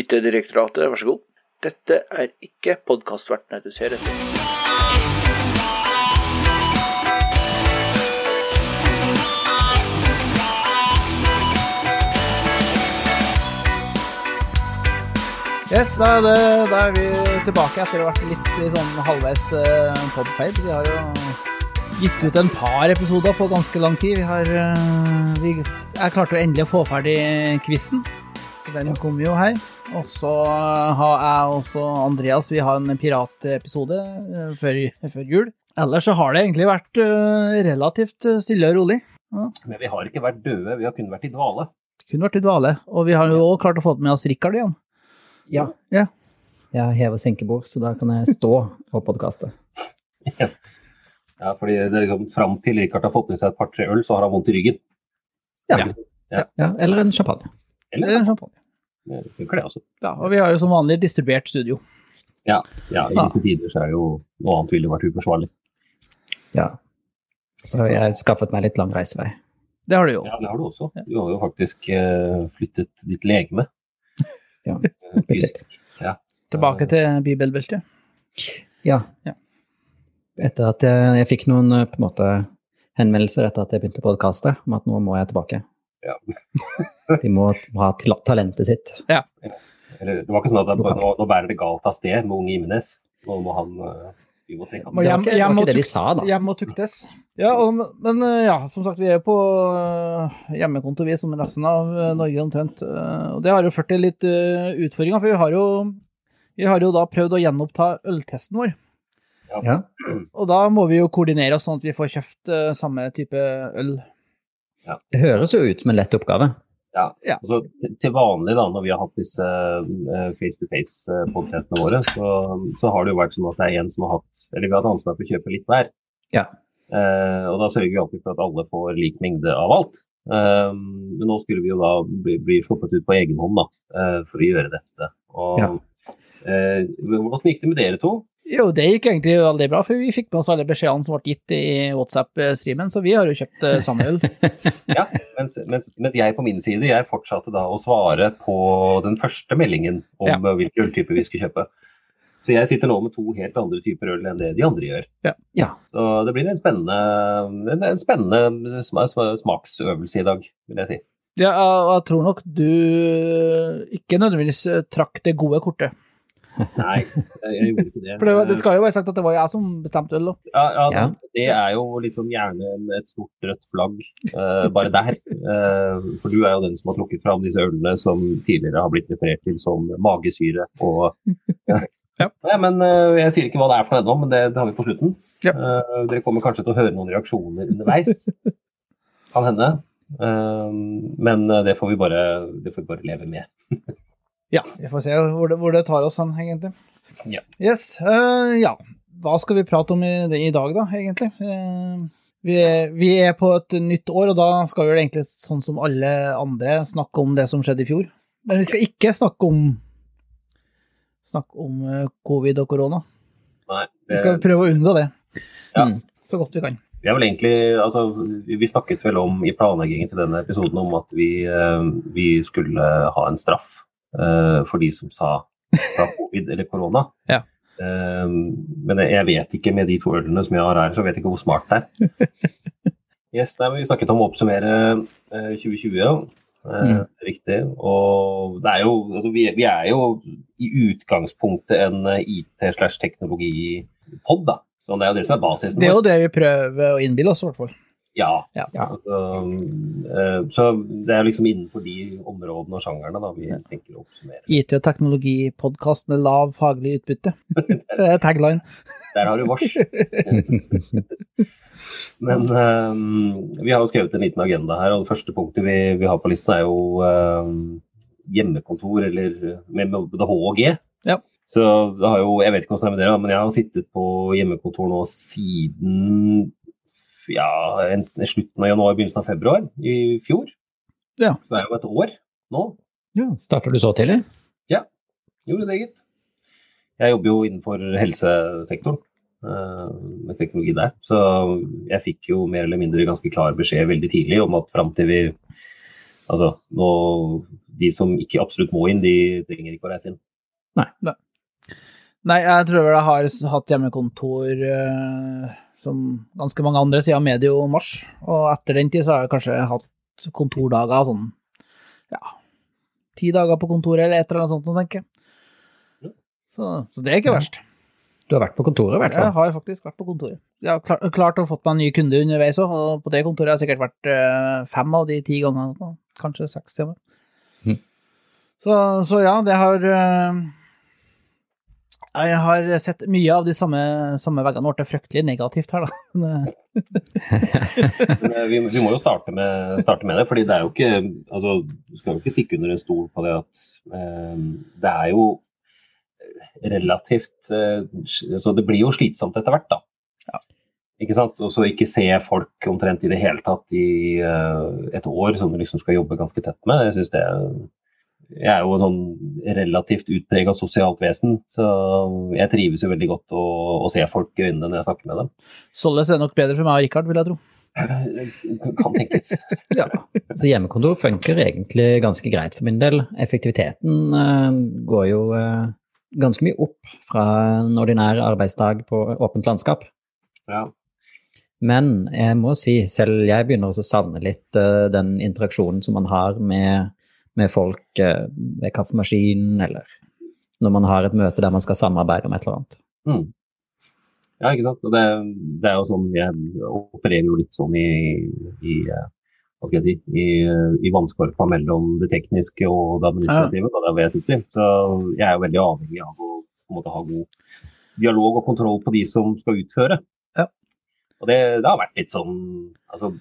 IT-direktoratet, vær så god. Dette er ikke podkastvertene du ser etter. Yes, da er, det, da er vi tilbake etter å ha vært litt i sånn halvveis uh, podfade. Vi har jo gitt ut en par episoder på ganske lang tid. Vi har uh, vi, klarte endelig å få ferdig quizen, så den kom jo her. Og så har jeg også Andreas, vi har en piratepisode uh, før, før jul. Ellers så har det egentlig vært uh, relativt stille og rolig. Ja. Men vi har ikke vært døde, vi har kun vært i dvale. Kun vært i dvale. Og vi har jo også klart å få med oss Rikard igjen. Ja. Ja. Jeg hever senkebord, så da kan jeg stå og podkaste. Ja, fordi det er liksom Fram til Rikard har fått i seg et par-tre øl, så har han vondt i ryggen. Ja. ja. Eller en champagne. Eller en champagne. Det funker det også. Ja, og vi har jo som vanlig distribuert studio. Ja, ja i disse tider så er jo noe annet ville vært uforsvarlig. Ja. Så har jeg skaffet meg litt lang reisevei. Det har du jo. Ja, det har du også. Du har jo faktisk uh, flyttet ditt legeme. Ja. Fysisk. Ja. Tilbake til bibelbeltet. Ja. Ja. Etter at jeg, jeg fikk noen eh, på en måte henvendelser etter at jeg begynte å podkaste, om at nå må jeg tilbake. Ja. De må ha ta- talentet sitt. Eller, det var ikke sånn at bare, nå, nå bærer det galt av sted med unge Imenes. Nå må han uh, vi må trekke ham. Det var ikke, det, var ikke det de sa, da. Hjem og tuktes. Ja, og, men eh, ja, som sagt, vi er på eh, hjemmekonto, vi, som resten av eh, Norge omtrent. Eh, Og det har jo ført til litt eh, utfordringer, for vi har jo vi har jo da prøvd å gjenoppta øltesten vår. Ja. Og da må vi jo koordinere oss sånn at vi får kjøpt eh, samme type øl. Det høres jo ut som en lett oppgave. Ja. Ja. Altså, til- vanlig da, når vi har hatt disse uh, face-to-face-podtestene våre, så, så har det jo vært sånn at det er en som har hatt Eller vi har hatt ansvar for å kjøpe litt hver. Ja. Eh, og da sørger vi alltid for at alle får lik mengde av alt. Eh, men nå skulle vi jo da bli, bli sluppet ut på egen hånd da, eh, for å gjøre dette. Og, Ja. eh, hvordan gikk det med dere to? Jo, det gikk egentlig veldig bra, for vi fikk med oss alle beskjedene som ble gitt i WhatsApp-streamen, så vi har jo kjøpt eh, samme øl. Ja, mens, mens, mens jeg på min side jeg fortsatte da å svare på den første meldingen om Ja. hvilken øltype vi skulle kjøpe. Så jeg sitter nå med to helt andre typer øl enn det de andre gjør. Ja. Så det blir en spennende, en, en spennende sma, sma, smaksøvelse i dag, vil jeg si. Ja, og jeg tror nok du ikke nødvendigvis eh, trakk det gode kortet. Nei, jeg, gjorde ikke det. For det, det skal jo være sagt at det var jeg som bestemte øl, da. Ja, ja, Ja. Det er jo liksom gjerne et stort rødt flagg uh, bare der. Uh, for du er jo den som har trukket fram disse ølene som tidligere har blitt referert til som magesyre og Ja. ja. men uh, Jeg sier ikke hva det er for ennå, men det, det har vi på slutten. Ja. Eh, dere kommer kanskje til å høre noen reaksjoner underveis. Kan hende. Men det får vi bare, det får vi bare leve med. Ja, vi får se hvor det, hvor det tar oss hen, egentlig. Ja. Yes, uh, ja. Hva skal vi prate om i, i dag, da, egentlig? Uh, vi, er, vi er på et nytt år, og da skal vi vel egentlig, sånn som alle andre, snakke om det som skjedde i fjor. Men vi skal ikke snakke om snakke om uh, covid og korona. Nei, Vi skal prøve å unngå det Ja. Mm. så godt vi kan. Vi egentlig, altså, vi snakket vel om i planleggingen til denne episoden om at vi, vi skulle ha en straff for de som sa, sa covid eller korona. Ja. Eh, men jeg vet ikke med de to ølene som jeg har her, så vet jeg ikke hvor smart det er. Yes, nei, Vi snakket om å oppsummere eh, 2020. Eh, Mm. Riktig. Og det er jo, altså, vi, vi er jo i utgangspunktet en eh, IT- slash teknologipod, da. Så det er jo det som er basisen. Det er jo det vi prøver å innbille oss, i hvert fall. Ja. Ja. Altså, eh, så det er liksom innenfor de områdene og sjangerne da, vi tenker å oppsummere. IT- og teknologipodkast med lav faglig utbytte. Det er tagline. Der har du vars. Men um, vi har jo skrevet en liten agenda her, og det første punktet vi, vi har på listen er jo um, hjemmekontor, eller med både H og G. Ja. Så det har jo, jeg vet ikke hvordan det er med dere, men jeg har sittet på hjemmekontor nå siden ja, enten slutten av januar, begynnelsen av februar i fjor. Ja. Så det er jo et år nå. Ja, Starter du så tidlig? Ja, Gjorde det, gitt. Jeg jobber jo innenfor helsesektoren eh, med teknologi der. Så jeg fikk jo mer eller mindre ganske klar beskjed veldig tidlig om at fram til vi Altså, nå, de som ikke absolutt må inn, de trenger ikke å reise inn. Nei, Nei, jeg tror vel jeg har hatt hjemmekontor eh, som ganske mange andre siden medio mars, og etter den tid så har jeg kanskje hatt kontordager sånn, ja, ti dager på kontoret eller et eller annet sånt, tenker jeg. Så, så det er ikke verst. Du har vært på kontoret, i hvert fall? Jeg har faktisk vært på kontoret. Jeg har klart, klart å fått meg en ny kunde underveis òg, og på det kontoret har jeg sikkert vært øh, fem av de ti gangene, kanskje seks timer. Mm. Mhm. Så, så ja, det har eh, Jeg har sett mye av de samme, samme veggene. Nå ble det fryktelig negativt her, da. Men, eh, vi, vi må jo starte med, starte med det, fordi det er jo ikke altså, Du skal jo ikke stikke under en stol på det at eh, det er jo relativt eh, Så det blir jo slitsomt etter hvert, da. Ikke sant? Og så ikke se folk omtrent i det hele tatt i eh, et år som du liksom skal jobbe ganske tett med. Jeg synes det jeg er jo en sånn relativt utprega sosialt vesen, så jeg trives jo veldig godt å, å se folk i øynene når jeg snakker med dem. Således er det nok bedre for meg og Rikard, vil jeg tro. Kan tenkes. Ja. Så hjemmekontor funker egentlig ganske greit for min del. Effektiviteten eh, går jo eh, ganske mye opp fra en ordinær arbeidsdag på åpent landskap. Ja. Men jeg må si, selv jeg begynner også å savne litt eh, den interaksjonen som man har med, med folk eh, ved kaffemaskinen, eller når man har et møte der man skal samarbeide om et eller annet. Mm. Ja, ikke sant. Og det, det er jo sånn Jeg opererer jo litt sånn i, i eh, hva skal jeg si, i, i vannskorpa mellom det tekniske og det administrative. Da, er hvor jeg sitter. Så jeg er jo veldig avhengig av å på en måte, ha god dialog og kontroll på de som skal utføre. Ja. Og det, det har vært litt sånn altså,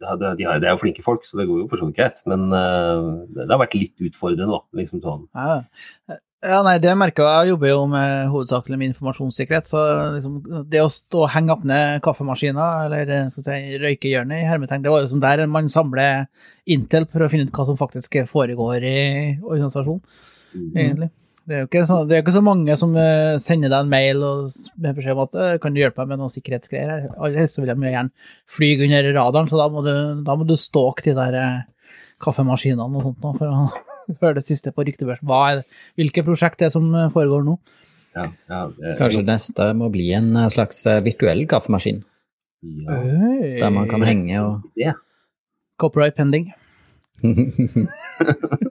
det, de, er jo flinke folk, så det går jo for så vidt greit. Men eh, det, har vært litt utfordrende, da. Liksom sånn. Ja, ja nei, det merker jeg. Jeg jobber jo med hovedsakelig med informasjonssikkerhet, så liksom, det å stå og henge opp ned kaffemaskiner, eller eh, skal si, røykehjørnet i hermetegn, det var sånn der man samler intel for å finne ut hva som faktisk foregår i organisasjonen, Mm. Det er jo ikke så, det er ikke så mange som eh, sender deg en mail og med beskjed om at eh, kan du hjelpe meg med noen sikkerhetsgreier her. Aller helst vil de gjerne fly under radaren, så da må du, da må du stalke de der eh, kaffemaskinene og sånt nå, for å høre det siste på ryktebørsen. Hva er det? Hvilke prosjekt er det som foregår nå? Ja, ja, det- Kanskje det neste må bli en slags virtuell kaffemaskin, ja, der man kan henge og. Copyright pending.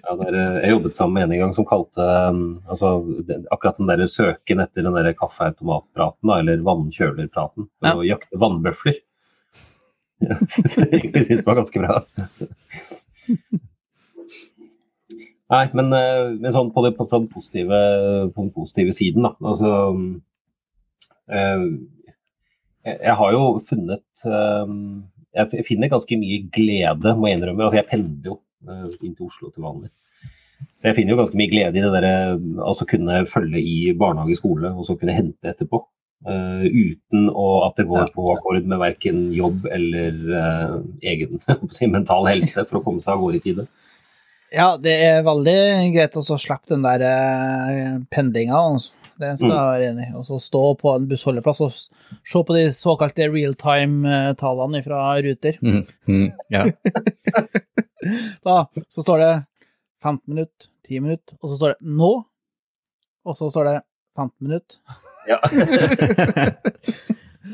Ja, der, eh, jeg jobbet sammen med en en gang som kalte um, altså, den, akkurat den der søken etter den der kaffeautomatpraten, eller vannkjølerpraten, Ja. og jakte vannbøfler. Så jeg egentlig synes det var ganske bra. Nei, men, eh, men sånn på, det, på, den positive, på den positive siden, da. Altså øh, jeg, har jo funnet Jeg finner ganske mye glede, må jeg innrømme. Altså, jeg pendler jo inn til Oslo til vanlig. Så jeg finner jo ganske mye glede i det der, altså kunne følge i barnehage skole, og så kunne hente etterpå. Uh, uten å, at det går Ja. på akkord med verken jobb eller uh, egen mental helse for å komme seg av gårde i tide. Ja, det er veldig greit å så slippe den der uh, pendlinga. Altså. Det skal Mm. jeg være enig i. Og så stå på en bussholdeplass og se på de såkalte real time-tallene fra Ruter. Mm. Mm. Ja. Da så står det 15 minutter, 10 minutter, og så står det nå. Og så står det 15 minutter. Ja. det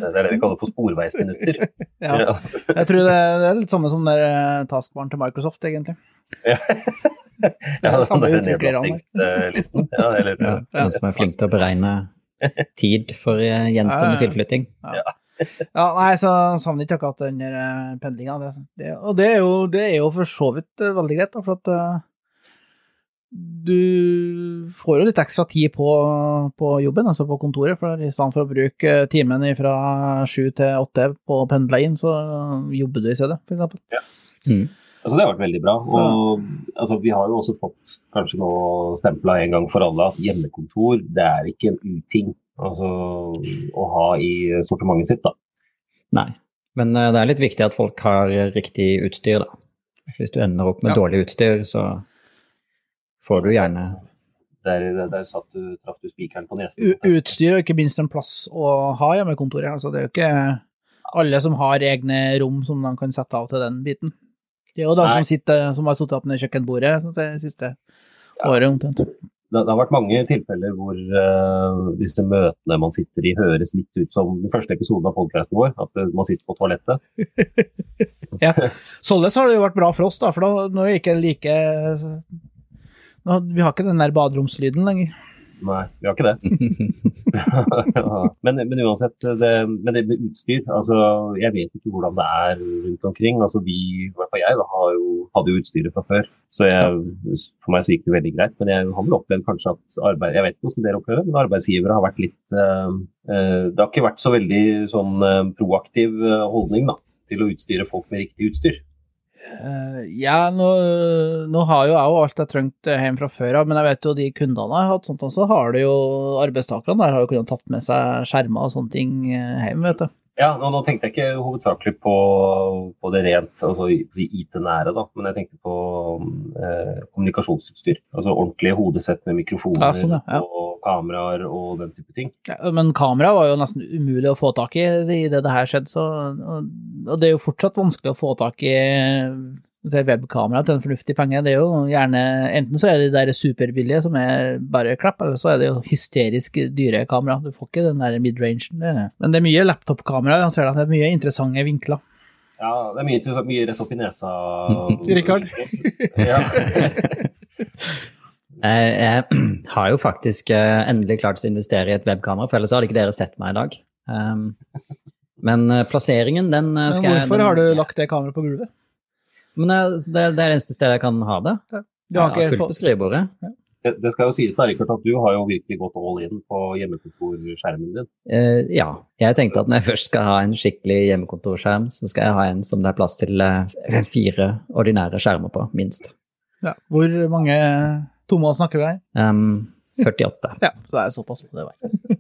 er det vi kaller for sporveisminutter. Ja, jeg tror det, det er litt samme som der taskbaren til Microsoft, egentlig. Ja, Det samme den der nedlastingslisten. Ja, eller, Ja, noen som er flink til å beregne tid for eh, gjenstående Ja, ja. Ja, nei, så savner ikke akkurat den der eh, pendlinga. Det, det, og det er, jo, det er jo for så vidt eh, veldig greit, da, for at eh, du får jo litt ekstra tid på, på jobben, altså på kontoret. For i stedet for å bruke timen fra sju til åtte på å pendle inn, så jobber du i stedet, for eksempel. Mm. Altså, det har vært veldig bra. Og, altså, vi har jo også fått kanskje nå stempla en gang for alle at hjemmekontor det er ikke en uting altså, å ha i sortimentet sitt. da. Nei. Men eh, det er litt viktig at folk har riktig utstyr, da. Hvis du ender opp med Ja. dårlig utstyr, så får du gjerne Der, der, der satt du, traff du spikeren på nesen. U utstyr og ikke minst en plass å ha hjemmekontoret. Altså, det er jo ikke alle som har egne rom som de kan sette av til den biten. Det er jo de som, sitter, som har sittet opp ned kjøkkenbordet sånn, det siste året omtrent. Det, har vært mange tilfeller hvor uh, disse møtene man sitter i, høres litt ut som den første episoden av podcasten vår. At eh, man sitter på toalettet. ja. Således har det jo vært bra for oss, da, for da, nå er det ikke like nå, Vi har ikke den der baderomslyden lenger. Nei, vi har ikke det. men, men uansett, det, men det med utstyr altså, Jeg vet ikke hvordan det er rundt omkring. altså Vi, i hvert fall jeg, da, har jo, hadde jo utstyret fra før. Så jeg, for meg så gikk det veldig greit. Men jeg har vel opplevd kanskje at arbeid, jeg vet ikke hvordan dere opplever men arbeidsgivere har vært litt eh, Det har ikke vært så veldig sånn eh, proaktiv holdning da, til å utstyre folk med riktig utstyr. Eh, ja, nå, nå har jo jeg jo alt jeg trengte hjemme fra før av, men jeg vet jo de kundene jeg har hatt, sånt også har det jo arbeidstakerne der har jo kunnet tatt med seg skjermer og sånne ting eh, hjem, vet du. Ja, nå, nå tenkte jeg ikke hovedsakelig på, på det rent altså IT-nære, da, men jeg tenkte på eh, kommunikasjonsutstyr. Altså ordentlige hodesett med mikrofoner Ja, sånn, ja, og kameraer og den type ting. Ja, men kamera var jo nesten umulig å få tak i i det det her skjedde, så, og, og det er jo fortsatt vanskelig å få tak i webkamera til en fornuftig penge. Det er jo gjerne, enten så er det de der superbillige som er bare klapp, eller så er det jo hysterisk dyre kamera. Du får ikke den der midrangen. Men det er mye laptopkamera, jeg ser at det er mye interessante vinkler. Ja, det er mye, mye rett opp i nesa. Rikard. ja. Jeg, jeg har jo faktisk eh, endelig klart å investere i et webkamera, for ellers hadde ikke dere sett meg i dag. Um, men eh, plasseringen, den eh, skal jeg hvorfor har du lagt det kameraet på gulvet? Men det, det er det eneste stedet jeg kan ha det. Du har ikke fullt på skrivebordet. Det, det skal jo sies da, Rikard, at du har jo virkelig gått all in på hjemmekontorskjermen din. Eh, ja. Jeg tenkte at når jeg først skal ha en skikkelig hjemmekontorskjerm, så skal jeg ha en som det er plass til eh, fire ordinære skjermer på, minst. ja. Hvor mange tommer snakker vi her? Um, 48. Ja, så det er såpass på det var.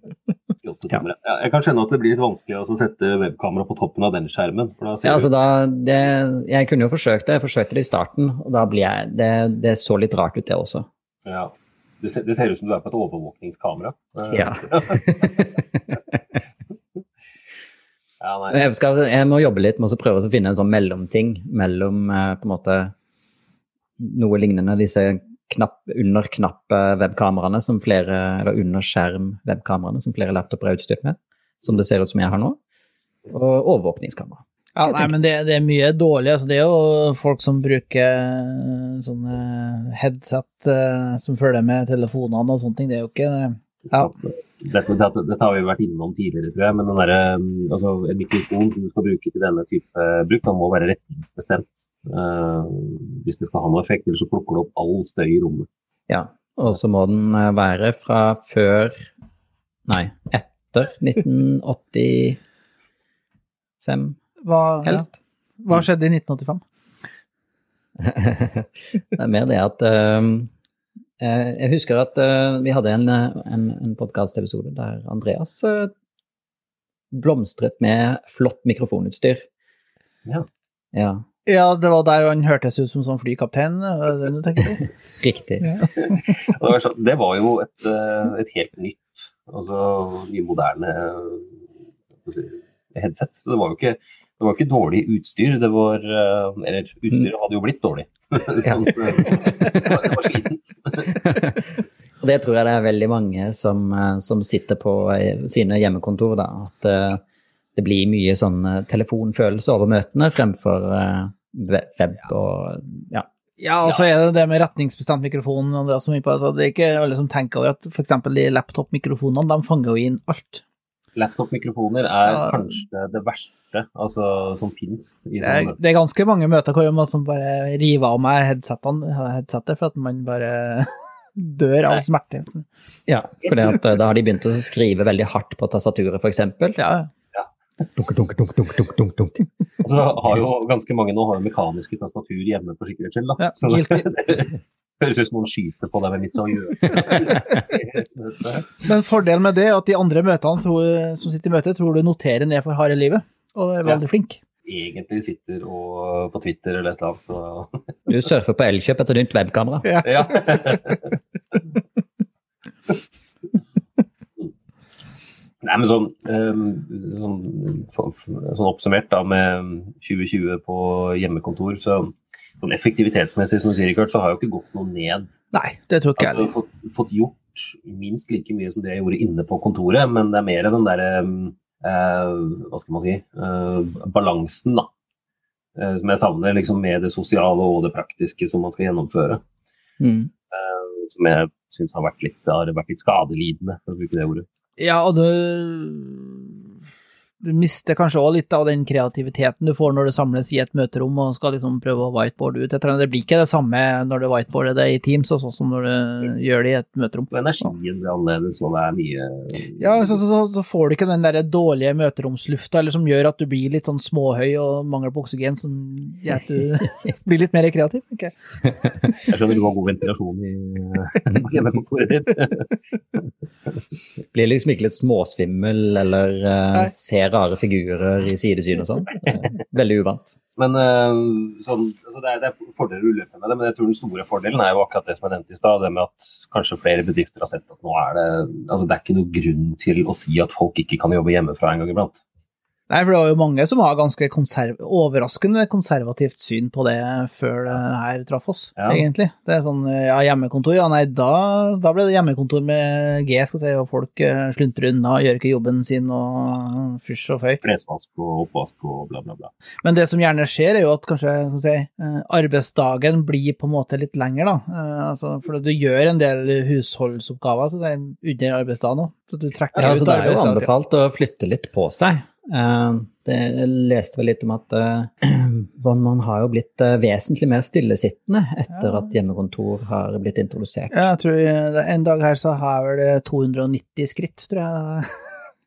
Ja. Jeg kan skjønne at det blir litt vanskelig å sette webkamera på toppen av den skjermen. Ja, altså da, det, jeg kunne jo forsøkt det, jeg forsøkte det i starten, og da blir jeg, det, det så litt rart ut det også. ja. det, ser, det ser ut som du er på et overvåkningskamera. Ja. ja jeg, skal, jeg må jobbe litt med å prøve å finne en sånn mellomting mellom eh, på en måte noe lignende disse knapp, under knapp-webkameraene som flere, eller under skjerm-webkameraene som flere laptoper er utstyrt med, som det ser ut som jeg har nå, og overvåkningskamera. Ja, nei, men det, det er mye dårlig. Altså, det er jo folk som bruker eh, sånne headset eh, som følger med telefonene og sånne ting. Det er jo ikke Ja. Dette, dette, dette har vi vært innom tidligere, tror jeg. Men den der, mm, altså, en mikrofon som du skal bruke til denne type bruk, den må være retningsbestemt. Eh, hvis det skal ha noe effekt, Eller så plukker det opp all støy i rommet. Ja, og så må den eh, være fra før Nei, etter 1985, hva, ja. helst. hva skjedde i 1985? det er mer det at eh, Jeg husker at uh, vi hadde en, en, en podkastepisode der Andreas uh, blomstret med flott mikrofonutstyr. Ja. Ja, Ja, det var der han hørtes ut som sånn flykaptein. du riktig. Og Det var, det var jo et, eh, et helt nytt, altså i moderne eh, headset. Det var jo ikke, det var ikke dårlig utstyr, det var eh, Eller utstyret hadde jo blitt dårlig. sånn, eh, det var, det var slitent. Og det tror jeg det er veldig mange som, eh, som sitter på eh, sine hjemmekontor, da. At eh, det blir mye sånn eh, telefonfølelse over møtene fremfor eh, web og ja. Ja, og så er det det med retningsbestemt mikrofon. Andreas, som på, altså, det er ikke alle som tenker over at f.eks. de laptop-mikrofonene, de fanger jo inn alt. Laptop-mikrofoner er Ja. kanskje det verste altså, som finnes. Det er, det er ganske mange møter hvor man som bare river av meg headsetet for at man bare dør av smerte. ja for eh, da har de begynt å skrive veldig hardt på tastaturet, f.eks. Ja, Dunk, dunk, dunk, dunk, dunk, dunk, dunk. Så har jo ganske mange nå har jo mekaniske tastatur hjemme for sikkerhets skyld. Ja, Så det, høres ut som noen skyter på deg med litt sånn gjør. Men fordelen med det er at de andre møtene som sitter i møtet, tror du noterer ned for harde livet, og er veldig flink. Egentlig sitter og på Twitter eller et eller annet. Du surfer på Elkjøp etter nytt webkamera. Ja. ja. Nei, men sånn, ehm, sånn, sånn oppsummert da med 2020 på hjemmekontor, så sånn effektivitetsmessig, som du sier, Kurt, så har jeg jo ikke gått noe ned. Nei, det tror ikke jeg Altså, heller. fått, fått gjort minst like mye som det jeg gjorde inne på kontoret, men det er mer den derre eh, Hva skal man si eh, Balansen, da. Eh, som jeg savner liksom med det sosiale og det praktiske som man skal gjennomføre. Mm. Eh, som jeg syns har vært litt, har vært litt skadelidende, for å bruke det ordet. Ja, og du, du mister kanskje òg litt av den kreativiteten du får når du samles i et møterom og skal liksom prøve å whiteboarde ut. Jeg tror Det blir ikke det samme når du whiteboarder det i Teams, og sånn som når du gjør det i et møterom. Energien blir annerledes, og det er mye Ja, så, så, så, så får du ikke den der dårlige møteromslufta eller som gjør at du blir litt sånn småhøy og mangler på oksygen, som gjør at du blir litt mer kreativ. Okay. jeg. Skjønner du har god ventilasjon i på hjemmekontoret ditt. Blir liksom ikke litt småsvimmel eller uh, Nei. Rare figurer i sidesyn og sånn. Eh, Veldig uvant. Men eh, sånn, altså det, er, det er fordeler og ulemper med det, men jeg tror den store fordelen er jo akkurat det som jeg nevnte i stad. Det med at kanskje flere bedrifter har sett at nå er det altså det er ikke noe grunn til å si at folk ikke kan jobbe hjemmefra en gang iblant. Nei, for det var jo mange som har ganske konserv overraskende konservativt syn på det før det her traff oss, Ja. egentlig. Det er sånn, ja, hjemmekontor, ja, nei, da, da ble det hjemmekontor med G, skal vi si, og folk eh, sluntrer unna, gjør ikke jobben sin og fysj og føy. Klesvask og oppvask og bla, bla, bla. Men det som gjerne skjer, er jo at kanskje skal jeg si, eh, arbeidsdagen blir på en måte litt lengre, da. Eh, Altså, for du gjør en del husholdsoppgaver er under arbeidsdagen òg. Så du trekker Ja, ut arbeidsdagen. det er jo anbefalt å flytte litt på seg. Eh, Det, jeg leste vel litt om at eh, man har jo blitt eh, vesentlig mer stillesittende etter Ja. at hjemmekontor har blitt introdusert. Ja, jeg tror en dag her så har vel 290 skritt, tror jeg.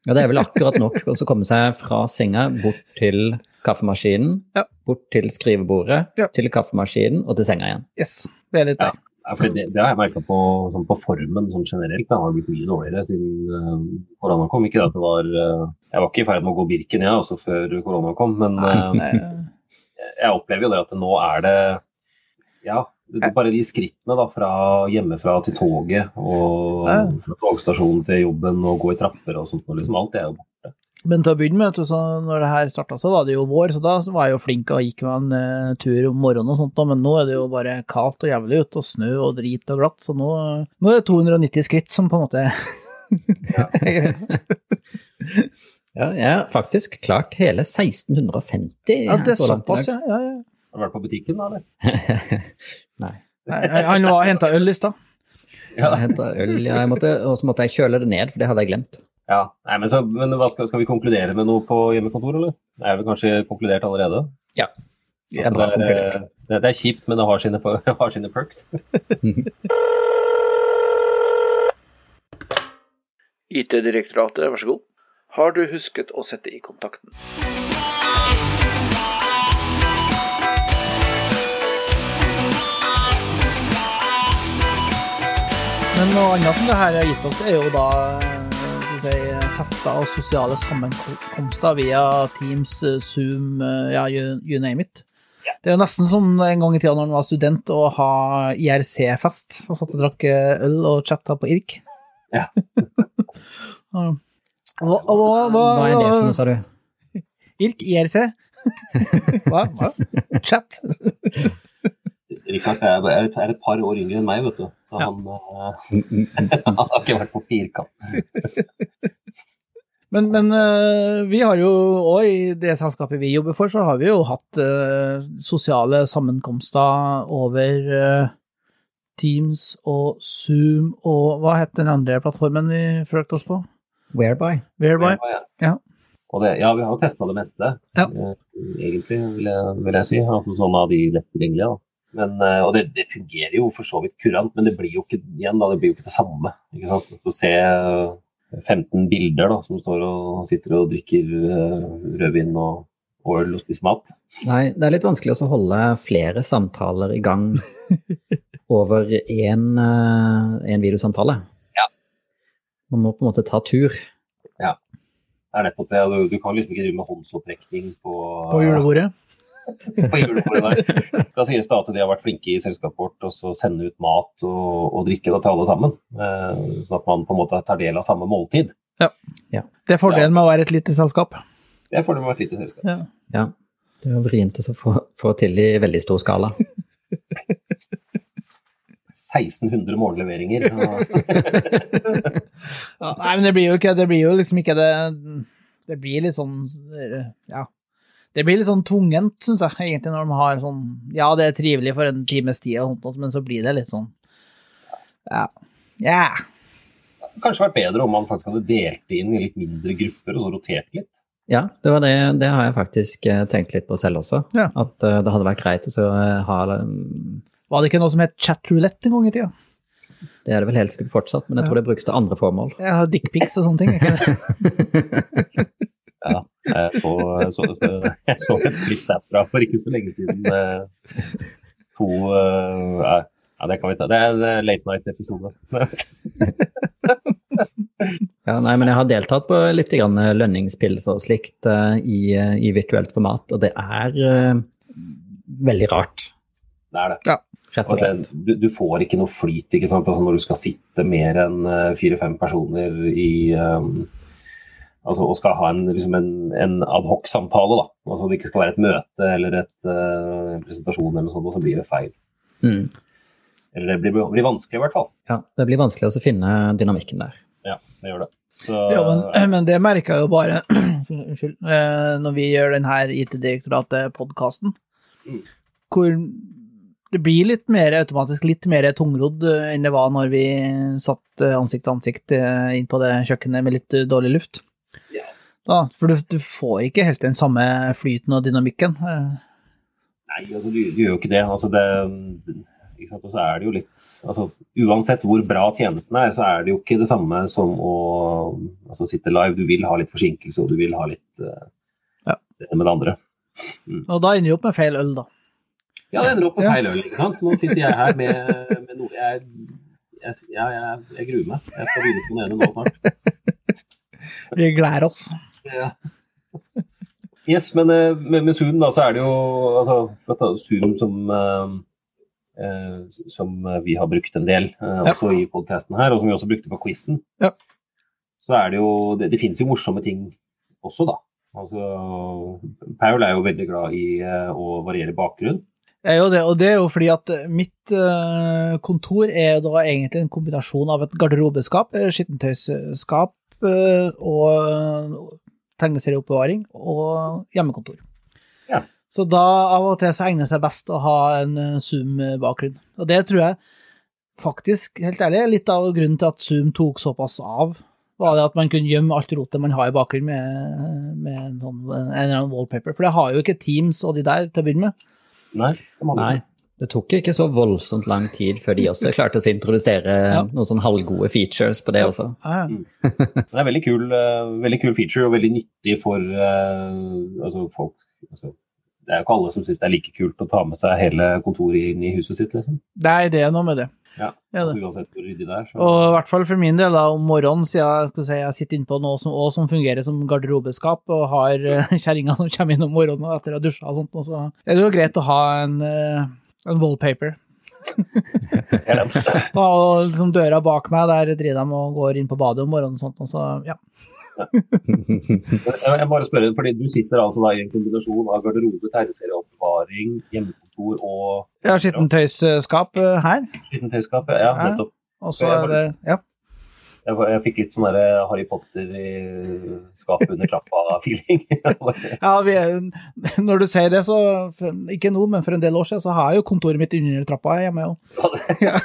Ja, det er vel akkurat nok å komme seg fra senga, bort til kaffemaskinen, Ja. bort til skrivebordet, Ja. til kaffemaskinen og til senga igjen. Yes, det er litt det. Ja, det, det har jeg merka på, sånn på formen sånn generelt. Det har blitt mye dårligere siden uh, korona kom. Ikke at det var uh, Jeg var ikke i ferd med å gå Birken, jeg, også før korona kom, men Eh, jeg opplever jo det at nå er det Ja, bare de skrittene da, fra hjemmefra til toget og fra togstasjonen til jobben og gå i trapper og sånt. Og liksom alt er jo. Men til å begynne med, så når det her starta, så var det jo vår, så da var jeg jo flink og gikk med en eh, tur om morgenen og sånt, da, men nå er det jo bare kaldt og jævlig ute, og snø og drit og glatt, så nå, nå er det 290 skritt som på en måte Ja, jeg har faktisk klart hele 1650 Ja, det er så langt i såpass, dag. ja. ja, ja. Har du vært på butikken da, eller? Nei. Nei, Han var og henta øl i stad. Jeg hentet øl, ja, jeg måtte, og så måtte jeg kjøle det ned, for det hadde jeg glemt. Ja, Nei, men, så, men hva skal, skal vi konkludere med noe på hjemmekontor, eller? Det er vel kanskje konkludert allerede? Ja. Det er det, er, det, er kjipt, men det har sine, for- har sine perks. IT-direktoratet, vær så god. Har du husket å sette i kontakten? Men noe annet som det her har gitt oss, er jo da eh, si, fester og sosiale sammenkomster via Teams, eh, Zoom, eh, ja, you, you name it. Det er jo nesten som en gang i tida når man var student og ha IRC-fest, og satt og drakk eh, øl og chatta på IRK. Ja. Ja. Hva, hva, hva, Hva er det for noe, sa du? IRK, IRC? Hva? hva? Chat? Rikard er, er, et- er et par år yngre enn meg, vet du. Så Ja. han, uh, han har ikke vært på firkant. Men, men eh, vi har jo òg i det selskapet vi jobber for, så har vi jo hatt uh, sosiale sammenkomster over Teams og Zoom og hva het den andre plattformen vi prøvde oss på? Whereby? Whereby? Ja. Og det, ja, vi har jo testa det meste, Ja. egentlig, vil jeg, vil jeg si. Altså sånn av de lett tilgjengelige. Men, eh, og det, det fungerer jo for så vidt kurant, men det blir jo ikke igjen da, det blir jo ikke det samme. ikke sant? Så se eh, 15 bilder da, som står og sitter og drikker eh, rødvin og, øl og spiser mat. Nei, det er litt vanskelig å holde flere samtaler i gang over én en videosamtale. Ja. Man må på en måte ta tur. Ja. Det er nettopp det. Du, du kan liksom ikke drive med håndsopprekning på, På julebordet? På julebordet der. Da sies det at de har vært flinke i selskapet vårt og så sende ut mat og, og drikke da, til alle sammen. Eh, sånn at man på en måte tar del av samme måltid. Det er fordelen med å være et lite selskap. Det er fordelen med å være et lite selskap. Ja. Ja. Det er vrient å få, få til i veldig stor skala. 1600 morgenleveringer. Ja, nei, men det blir jo ikke Det blir jo liksom ikke det Det blir litt sånn Ja. Det blir litt sånn tvungent, syns jeg, egentlig, når de har sånn Ja, det er trivelig for en times tid, og sånt, men så blir det litt sånn Ja. Ja. Kanskje vært bedre om man faktisk hadde delt det inn i litt mindre grupper og så rotert litt. Ja, det, var det, det har jeg faktisk eh, tenkt litt på selv også. Ja. At uh, det hadde vært greit å så, eh, ha Var det ikke noe som het chat roulette en gang i tida? Det er det vel helt sikkert fortsatt, men jeg tror det brukes til andre formål. Har dickpics og sånne ting. Ikke det? Ja, jeg så, så, så, jeg så et klipp derfra for ikke så lenge siden. To uh, Ja, det kan vi ta. Det er en late night-episode. Ja, nei, men jeg har deltatt på litt grann lønningspils og slikt uh, i, eh, i virtuelt format, og det er uh, veldig rart, Det er det. Ja. rett og slett. du, du får ikke noe flyt ikke sant? Altså når du skal sitte mer enn eh, fire-fem personer i um, altså, og skal ha en, liksom en, en adhoc-samtale. da. Altså Det ikke skal være et møte eller et, uh, en presentasjon, eller noe sånt, og så blir det feil. Mm. Eller det blir, blir vanskelig, i hvert fall. Ja, det blir vanskelig å finne dynamikken der. Ja, det gjør det. Så, Ja, men, men det merker jeg jo bare Unnskyld. eh, Når vi gjør den her IT-direktoratet-podkasten, Mm. hvor det blir litt mer automatisk litt mer tungrodd eh, enn det var når vi satt ansikt til ansikt inn på det kjøkkenet med litt dårlig luft. Ja. Da, for du, du får ikke helt den samme flyten og dynamikken. Nei, altså, du, du gjør jo ikke det. Altså, det ikke sant? Og så er det jo litt altså, Uansett hvor bra tjenesten er, så er det jo ikke det samme som å altså, sitte live. Du vil ha litt forsinkelse, og du vil ha litt uh, Ja. det med det andre. Og da ender du opp med feil øl, da. Ja, det ender opp med Ja. feil øl, ikke sant. Så nå sitter jeg her med, med noe jeg, jeg, jeg, jeg gruer meg. Jeg skal begynne på den ene nå snart. Vi gleder oss. Ja. Yes, men eh, med, med Zoom da, så er det jo altså, Zoom som, eh, eh, som vi har brukt en del eh, Ja. i podcasten her, og som vi også brukte på quizen. Ja. Så er det jo Det, det finnes jo morsomme ting også, da. Altså, Paul er jo veldig glad i eh, å variere bakgrunn. Jeg er jo det, og det er jo fordi at mitt eh, kontor er da egentlig en kombinasjon av et garderobeskap, eh, skittentøysskap eh, og eh, tegneserieoppbevaring og hjemmekontor. Ja. Så da av og til så egner det seg best å ha en eh, Zoom-bakgrunn. Og det tror jeg faktisk, helt ærlig, er litt av grunnen til at Zoom tok såpass av. Var det at man kunne gjemme alt rotet man har i bakgrunnen med, med en, sånn, en eller annen wallpaper. For det har jo ikke Teams og de der til å begynne med. Nei. Nei. Det tok jo ikke så voldsomt lang tid før de også klarte å introdusere Ja. noen sånn halvgode features på det også. Ja, ja. Det er veldig kul, eh, veldig kul feature og veldig nyttig for eh, altså folk. Altså, det er jo ikke alle som syns det er like kult å ta med seg hele kontoret inn i huset sitt. Liksom. Det er noe med det. Ja. Uansett hvor ryddig det er. Så. Og i hvert fall for min del, da, om morgenen, siden jeg, skal si, jeg sitter inne på noe som, som fungerer som garderobeskap, og har uh, kjerringa som kommer inn om morgenen og etter å ha dusja og sånt, og så er det jo greit å ha en, eh, en wallpaper. Ja, Da, og liksom døra bak meg, der driver de og går inn på badet om morgenen og sånt, og så, ja. Jeg bare spør, fordi Du sitter altså da i en kombinasjon av garderobe, tegneserieoppbevaring, hjemmekontor og har skittentøysskap eh, her, skittentøyskap. Ja, Ja. nettopp. og så er det Ja. Jeg, jeg fikk litt sånn Harry Potter i skapet under trappa-feeling. Ja, vi når du sier det, så Ikke nå, men for en del år siden så har jeg jo kontoret mitt under trappa hjemme òg. Ja.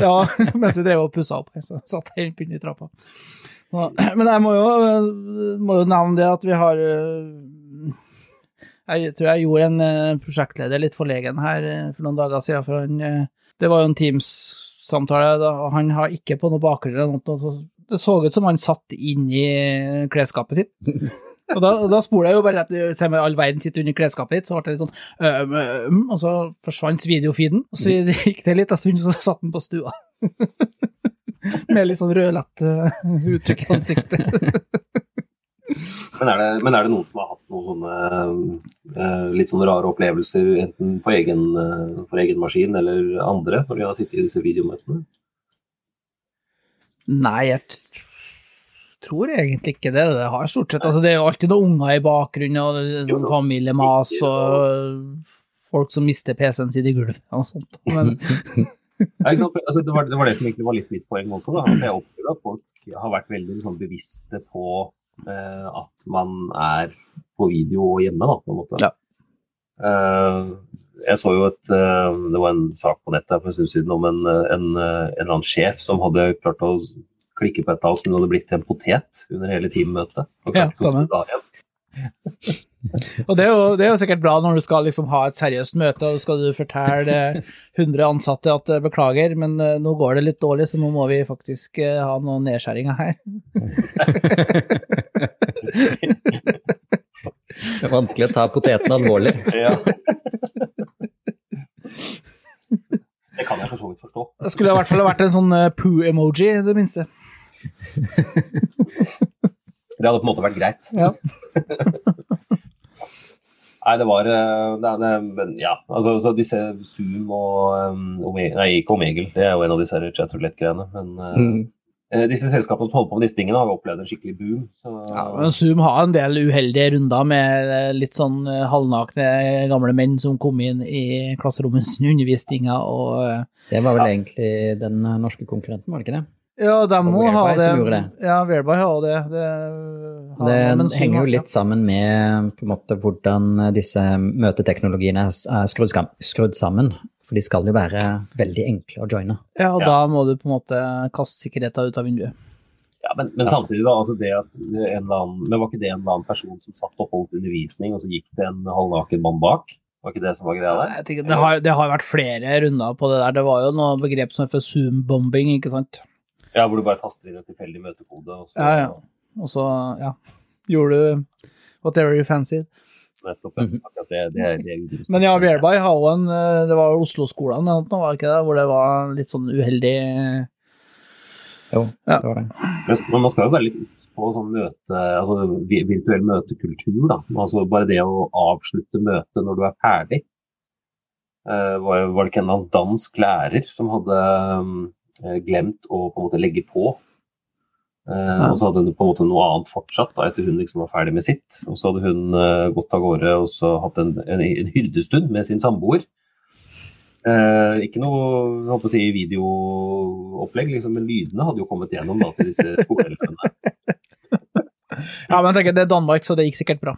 ja, mens vi drev og pussa opp. Så satt jeg i trappa. Men jeg må jo, må jo nevne det at vi har øh, Jeg tror jeg gjorde en øh, prosjektleder litt forlegen her øh, for noen dager siden. For han, det var jo en Teams-samtale, og han har ikke på noe bakgrunn eller noe. Så det så ut som han satt inni klesskapet sitt. Og da, da spoler jeg jo bare rett Se med all verden sitter under klesskapet ditt, så ble det litt sånn øm, øm, Og så forsvant videofeeden, og så gikk det litt en stund, så satt han på stua. Med litt sånn rødlett uh, uttrykk i ansiktet. Men er, det, men er det noen som har hatt noen sånne eh, litt sånne rare opplevelser, enten på egen, eh, for egen maskin eller andre, når de har sittet i disse videomøtene? Nei, jeg tror egentlig ikke det. Det har stort sett Altså, det er jo alltid noen unger i bakgrunnen, og det sånn familiemas og folk som mister PC-en sin i gulvet og sånt. Men altså, det, var, det var det som egentlig var litt mitt poeng også. Da. At jeg opplever at folk har vært veldig liksom, bevisste på at man er på video hjemme, da, på en måte. Ja. Eh, jeg så jo et eh, Det var en sak på nettet for en stund siden om en, eh, en, eh, en eller annen sjef som hadde klart å klikke på et av som hadde blitt en potet under hele teammøtet. Ja, klarte Og det er, jo, det er jo sikkert bra når du skal liksom ha et seriøst møte, og skal du fortelle 100 ansatte at eh, beklager, men eh, nå går det litt dårlig, så nå må vi faktisk eh, ha noen nedskjæringer her. Det er vanskelig å ta poteten alvorlig. Ja. Det kan jeg for så vidt forstå. Det skulle i hvert fall vært en sånn poo-emoji, i det minste. Det hadde på en måte vært greit. Ja. Nei, det var eh, det, det, men Ja, altså så disse Zoom og um, Nei, ikke Omegel, det er jo en av disse her chatroulette-greiene. Men eh, Mm. eh, disse selskapene som holder på med disse tingene, har opplevd en skikkelig boom. Så, Ja, men Zoom har en del uheldige runder med litt sånn halvnakne gamle menn som kom inn i klasserommet under undervisninga og Det var vel egentlig den norske konkurrenten, var det ikke det? Ja, de må Whereby ha det. det. Ja, Whereby har det. det, har- Det men henger jo litt sammen med på en måte, hvordan disse møteteknologiene er skrudd, skrudd sammen. For de skal jo være veldig enkle å joine. Ja, og Ja. da må du på en måte kaste sikkerheten ut av vinduet. ja, men, men samtidig, da. altså det at en eller annen, men Var ikke det en eller annen person som satt og holdt undervisning, og så gikk det en halvnaken mann bak? Var ikke det som var greia der? Jeg tenker, det, har, det har vært flere runder på det der. Det var jo noe begrep som heter Zoom-bombing, ikke sant. Ja, Hvor du bare taster inn en tilfeldig møtekode, og så Ja, ja. Og så, ja, gjorde du whatever you fancied. nettopp Mhm. akkurat det, det, det er. Men ja, Whereby har jo en Det var Oslo-skolen var det ikke det? Hvor det var litt sånn uheldig Jo, Ja. det var det. Men man skal jo være litt obs på sånn møte, altså virtuell møtekultur. da. Altså Bare det å avslutte møtet når du er ferdig. Uh, var, var det ikke en dansk lærer som hadde eh, glemt å på en måte legge på? Ja. Og så hadde hun på en måte noe annet fortsatt da, etter hun liksom var ferdig med sitt. Og så hadde hun eh, gått av gårde og så hatt en, en, en hyrdestund med sin samboer. Eh, ikke noe holdt å si, videoopplegg, liksom, men lydene hadde jo kommet gjennom da, til disse skoleelevene. Ja, men jeg tenker det er Danmark, så det gikk sikkert bra.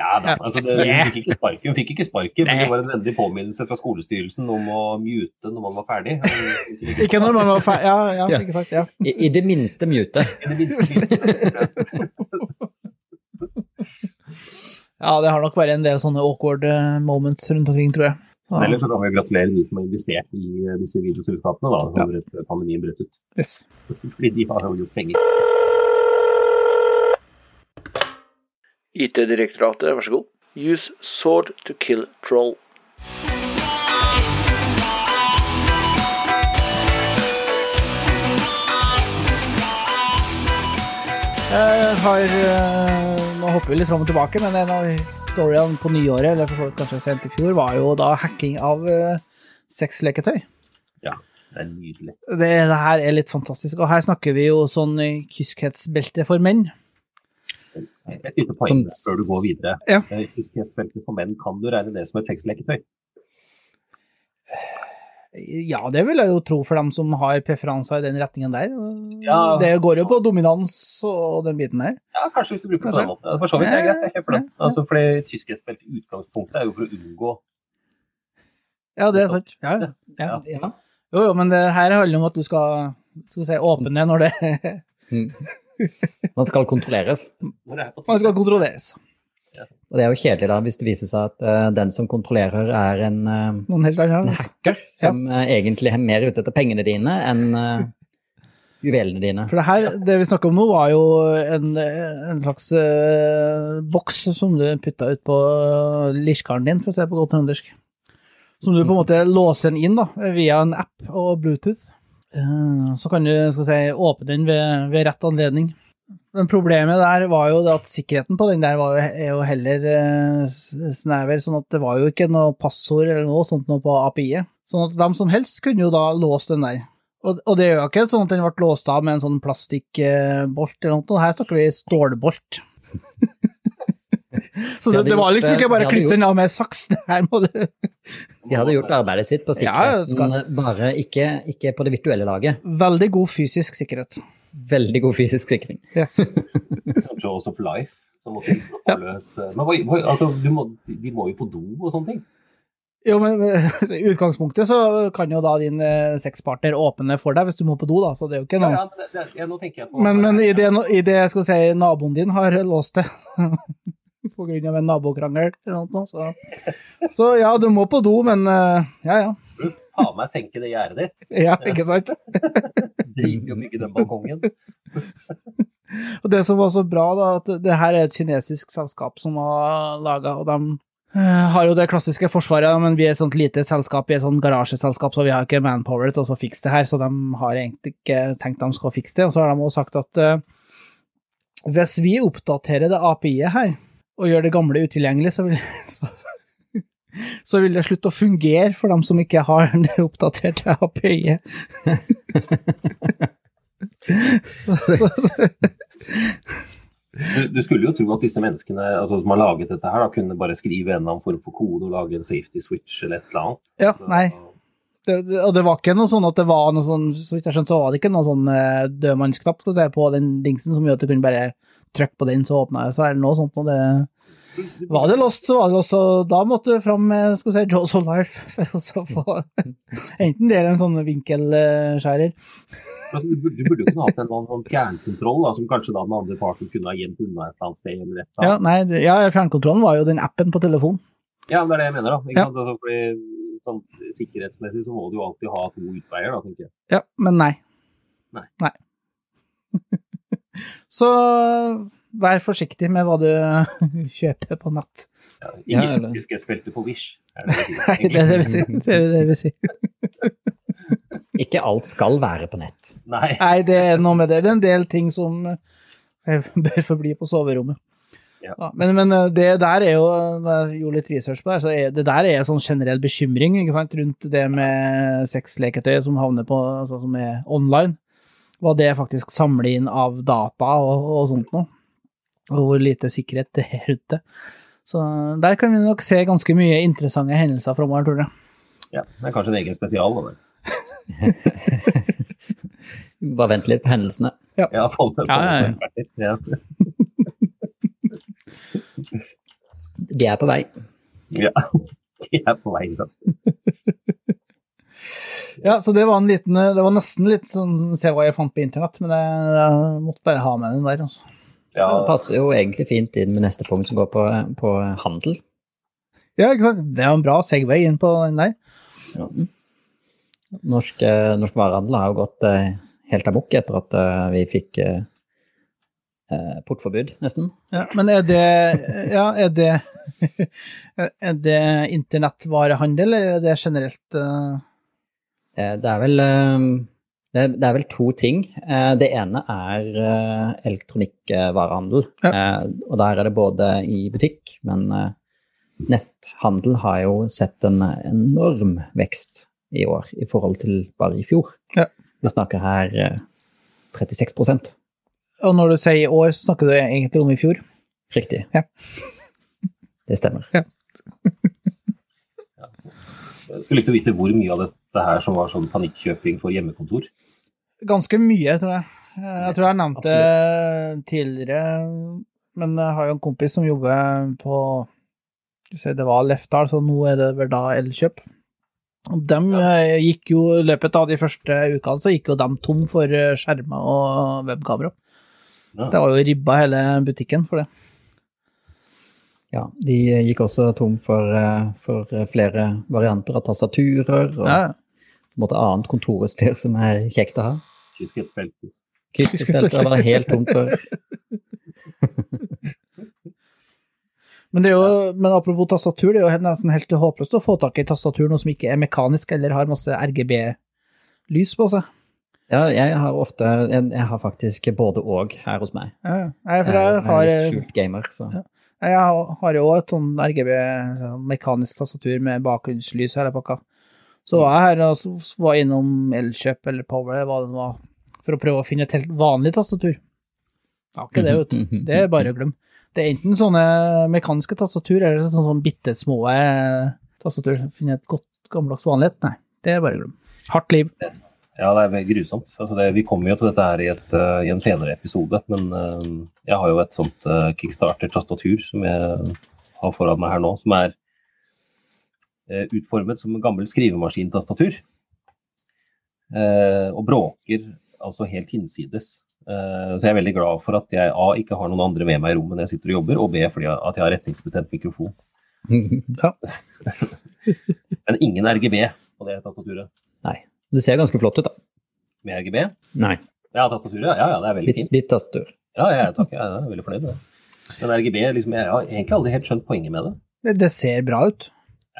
Ja da, altså det, hun fikk ikke sparken, hun fikk ikke sparken, men det var en vennlig påminnelse fra skolestyrelsen om å mute når man var ferdig. Ikke når man var ferdig. Ja, ja, Ja. ikke sagt, Ja. I, I det minste mute. I det minste mute. ja, det har nok vært en del sånne awkward eh, moments rundt omkring, tror jeg. Ja. Eller Ellers så kan vi gratulere de som har investert i eh, disse videoselskapene, da, Ja. når pandemien brøt ut. yes. Fordi de har jo gjort penger. IT-direktoratet, vær så god. Use sword to kill troll. Jeg har eh, Nå hopper vi litt fram og tilbake, men en av storyene på nyåret, eller for folk kanskje sent i fjor, var jo da hacking av uh, sexleketøy. Ja, det er nydelig. Det, det her er litt fantastisk, og her snakker vi jo sånn eh, kyskhetsbelte for menn. Et lite poeng Som- før du går videre. Ja. Eh, Kyskhetsbelte for menn, kan du regne det som et sexleketøy? Ja, det vil jeg jo tro for dem som har preferanser i den retningen der. Ja. det går jo på dominans og den biten der. Ja, kanskje hvis du bruker det på den måten. For så vidt det er greit, jeg kjøper den. Ja, ja. Altså, fordi kyskhetsbelte i utgangspunktet er jo for å unngå Ja, det er sant. Ja, ja. ja. Ja. Jo, jo, men det her handler om at du skal, skal si, åpne når det Mm. Man skal kontrolleres. når det er på man skal kontrolleres. Og det er jo kjedelig da hvis det viser seg at uh, den som kontrollerer er en, uh, Noen helt en hacker som eh, egentlig er mer ute etter pengene dine enn juvelene dine. For det her, det vi snakker om nå, var jo en, en slags boks som du putta ut på lirkaren din, for å si det på godt trøndersk. Som du på en måte låser inn da, via en app og Bluetooth. Eh, Så kan du si, åpne den ved, ved rett anledning. Men problemet der var jo at sikkerheten på den der var jo, er heller eh, snever, sånn at det var jo ikke noe passord eller noe sånt noe på API-et. Sånn at hvem som helst kunne jo da låse den der. Og, og det jo ikke sånn at den ble låst av med en sånn plastikkbolt eller noe, her snakker vi stålbolt. Så det, det var liksom ikke bare å klippe den av med saks. Det her må du De hadde gjort arbeidet sitt på Ja, sikkerheten, skal- bare ikke, ikke på det virtuelle laget. Veldig god fysisk sikkerhet. Veldig god fysisk sikring. Yes. Sånn Jaws of Life. Som få løs eh, Men hva, hva, altså, du må, de må jo på do og sånne ting. Jo, men eh, i utgangspunktet så kan jo da din eh, sexpartner åpne for deg hvis du må på do, da, så det er jo ikke noe ja, men det, det, ja, nå tenker jeg på Men, men i det, i det skal si, naboen din har låst det, av en nabokrangel eller noe, så, så ja, du må på do, men eh, ja, ja. Faen meg senke det gjerdet ditt. Ja, ikke sant? Drit jo mye den balkongen. Og det som var så bra, da, at det her er et kinesisk selskap som har laga, og de eh, har jo det klassiske forsvaret, men vi er et sånt lite selskap i et sånt garasjeselskap, så vi har ikke manpower til å fikse det her, så de har egentlig ikke tenkt de skal fikse det. Og så har de også sagt at eh, hvis vi oppdaterer det API-et her, og gjør det gamle utilgjengelig, så vil, så, så vil det slutte å fungere for dem som ikke har det oppdaterte API-et. Du, du skulle jo tro at disse menneskene altså, som har laget dette her, da, kunne bare skrive en eller annen form for kode og lage en safety switch eller et eller annet. ja, Så- nei. Det, det, og det var ikke noe sånn at det var noe sånn, så vidt jeg skjønte, så var det ikke noe sånn uh, dødmannsknapp på den dingsen som gjør at du kunne bare trykke på den, så åpna det, så er det noe sånt. Og det, var det lost, så var det lost, og da måtte du fram med skal si, Jaws of Life for å få enten det eller en sånn vinkelskjærer. Altså, du, burde, jo kunne hatt en eller annen sånn fjernkontroll da, som kanskje da den andre parten kunne ha gjemt unna et eller annet sted. Eller et eller Ja, nei, ja, fjernkontrollen var jo den appen på telefonen. Ja, det er det jeg mener. da. Ikke Ja. sant? Altså, fordi, sånn, sikkerhetsmessig så må du jo alltid ha to utveier, da, tenker jeg. Ja, men nei. nei. Nei. Så vær forsiktig med hva du kjøper på nett. Ja, Ja, eller- husker jeg spilte på Wish. Er det det vi sier? Nei, det er det vi sier. Det er det vi sier. Ikke alt skal være på nett. Nei. Nei, det er noe med det. Det er en del ting som eh, bør forbli på soverommet. Ja. men, men eh, det der er jo, jeg gjorde litt research på det, så er det der er sånn generell bekymring ikke sant, rundt det med sexleketøy som havner på, altså som er online. Hva det faktisk samler inn av data og, og sånt noe. Og hvor lite sikkerhet det er rundt det. Så der kan vi nok se ganske mye interessante hendelser framover, tror jeg. Ja, det er kanskje en egen spesial. Da. Bare vent litt på hendelsene. Ja, folk, folk, Ja, ja, ja. Ja. De er på vei. ja. De er på vei. Da. Ja, så det var en liten Det var nesten litt sånn se hva jeg fant på internett, men jeg, jeg måtte bare ha med den der. Altså. Ja, Det passer jo egentlig fint inn med neste punkt som går på, på handel. Ja. Det er en bra Segway inn på den der. Norsk, eh, norsk varehandel har jo gått eh, helt amok etter at eh, vi fikk eh, eh, portforbud, nesten. Ja, men er det Ja, er det Er det internettvarehandel, eller er det generelt eh, Eh, Det er vel eh, det er, det er vel to ting. Eh, Det ene er eh, elektronikkvarehandel. Ja. Og der er det både i butikk, men eh, netthandel har jo sett en enorm vekst i år i forhold til bare i fjor. Ja. Vi snakker her eh, 36% Og når du sier i år, så snakker du egentlig om i fjor. Riktig. Ja. Det stemmer. Ja. Jeg skulle ikke vite hvor mye av dette her som var sånn panikkjøping for hjemmekontor. Ganske mye, tror jeg. Eh, Jeg tror jeg nevnte det tidligere, men jeg har jo en kompis som jobber på Det var Lefdal, så nå er det vel da Elkjøp. Dem eh, gikk jo i løpet av de første ukene så gikk jo dem tom for eh, skjermer og webkamera. Ja. Det var jo ribba hele butikken for det. Ja, de gikk også tom for, for flere varianter av tastaturer og Ja, på en måte annet kontorutstyr som er kjekt å ha. Kyskhetsbelter. det var helt tomt før. Men, det er jo, men apropos tastatur, det er jo nesten helt håpløst å få tak i tastatur, noe som ikke er mekanisk eller har masse RGB-lys på seg. Ja, jeg har ofte Jeg, jeg har faktisk både og her hos meg. Ja, jeg, for Jeg jeg er har, litt skjult gamer, så Ja. jeg har- har jo også et sånn RGB, sånn mekanisk tastatur med bakgrunnslys hele pakka. Så var jeg her og var innom Elkjøp eller Power, eller hva det var, for å prøve å finne et helt vanlig tastatur. Ja, ikke det, vet du. Det er bare å glemme. Det er enten sånne mekaniske tastatur, eller sånne, sånne bitte små eh, tastatur. Finne et godt gammeldags vanlighet. Nei, det er bare å glemme. Hardt liv. Ja, det er grusomt. Altså det, vi kommer jo til dette her i, et, uh, i en senere episode, men uh, jeg har jo et sånt uh, Kickstarter-tastatur som jeg har foran meg her nå, som er utformet som en gammel skrivemaskintastatur. Eh, og bråker altså helt hinsides. Eh, så jeg er veldig glad for at jeg A ikke har noen andre med meg i rommet når jeg sitter og jobber, og B fordi at jeg har retningsbestemt mikrofon. Ja. Men ingen RGB på det tastaturet. Nei. Det ser ganske flott ut, da. Med RGB? Nei. Ja, tastaturet? Ja, ja, det er veldig fint. ditt tastatur. Ja, ja, takk, jeg er veldig fornøyd med det. Men RGB, liksom, jeg har egentlig aldri helt skjønt poenget med det. Det, det ser bra ut.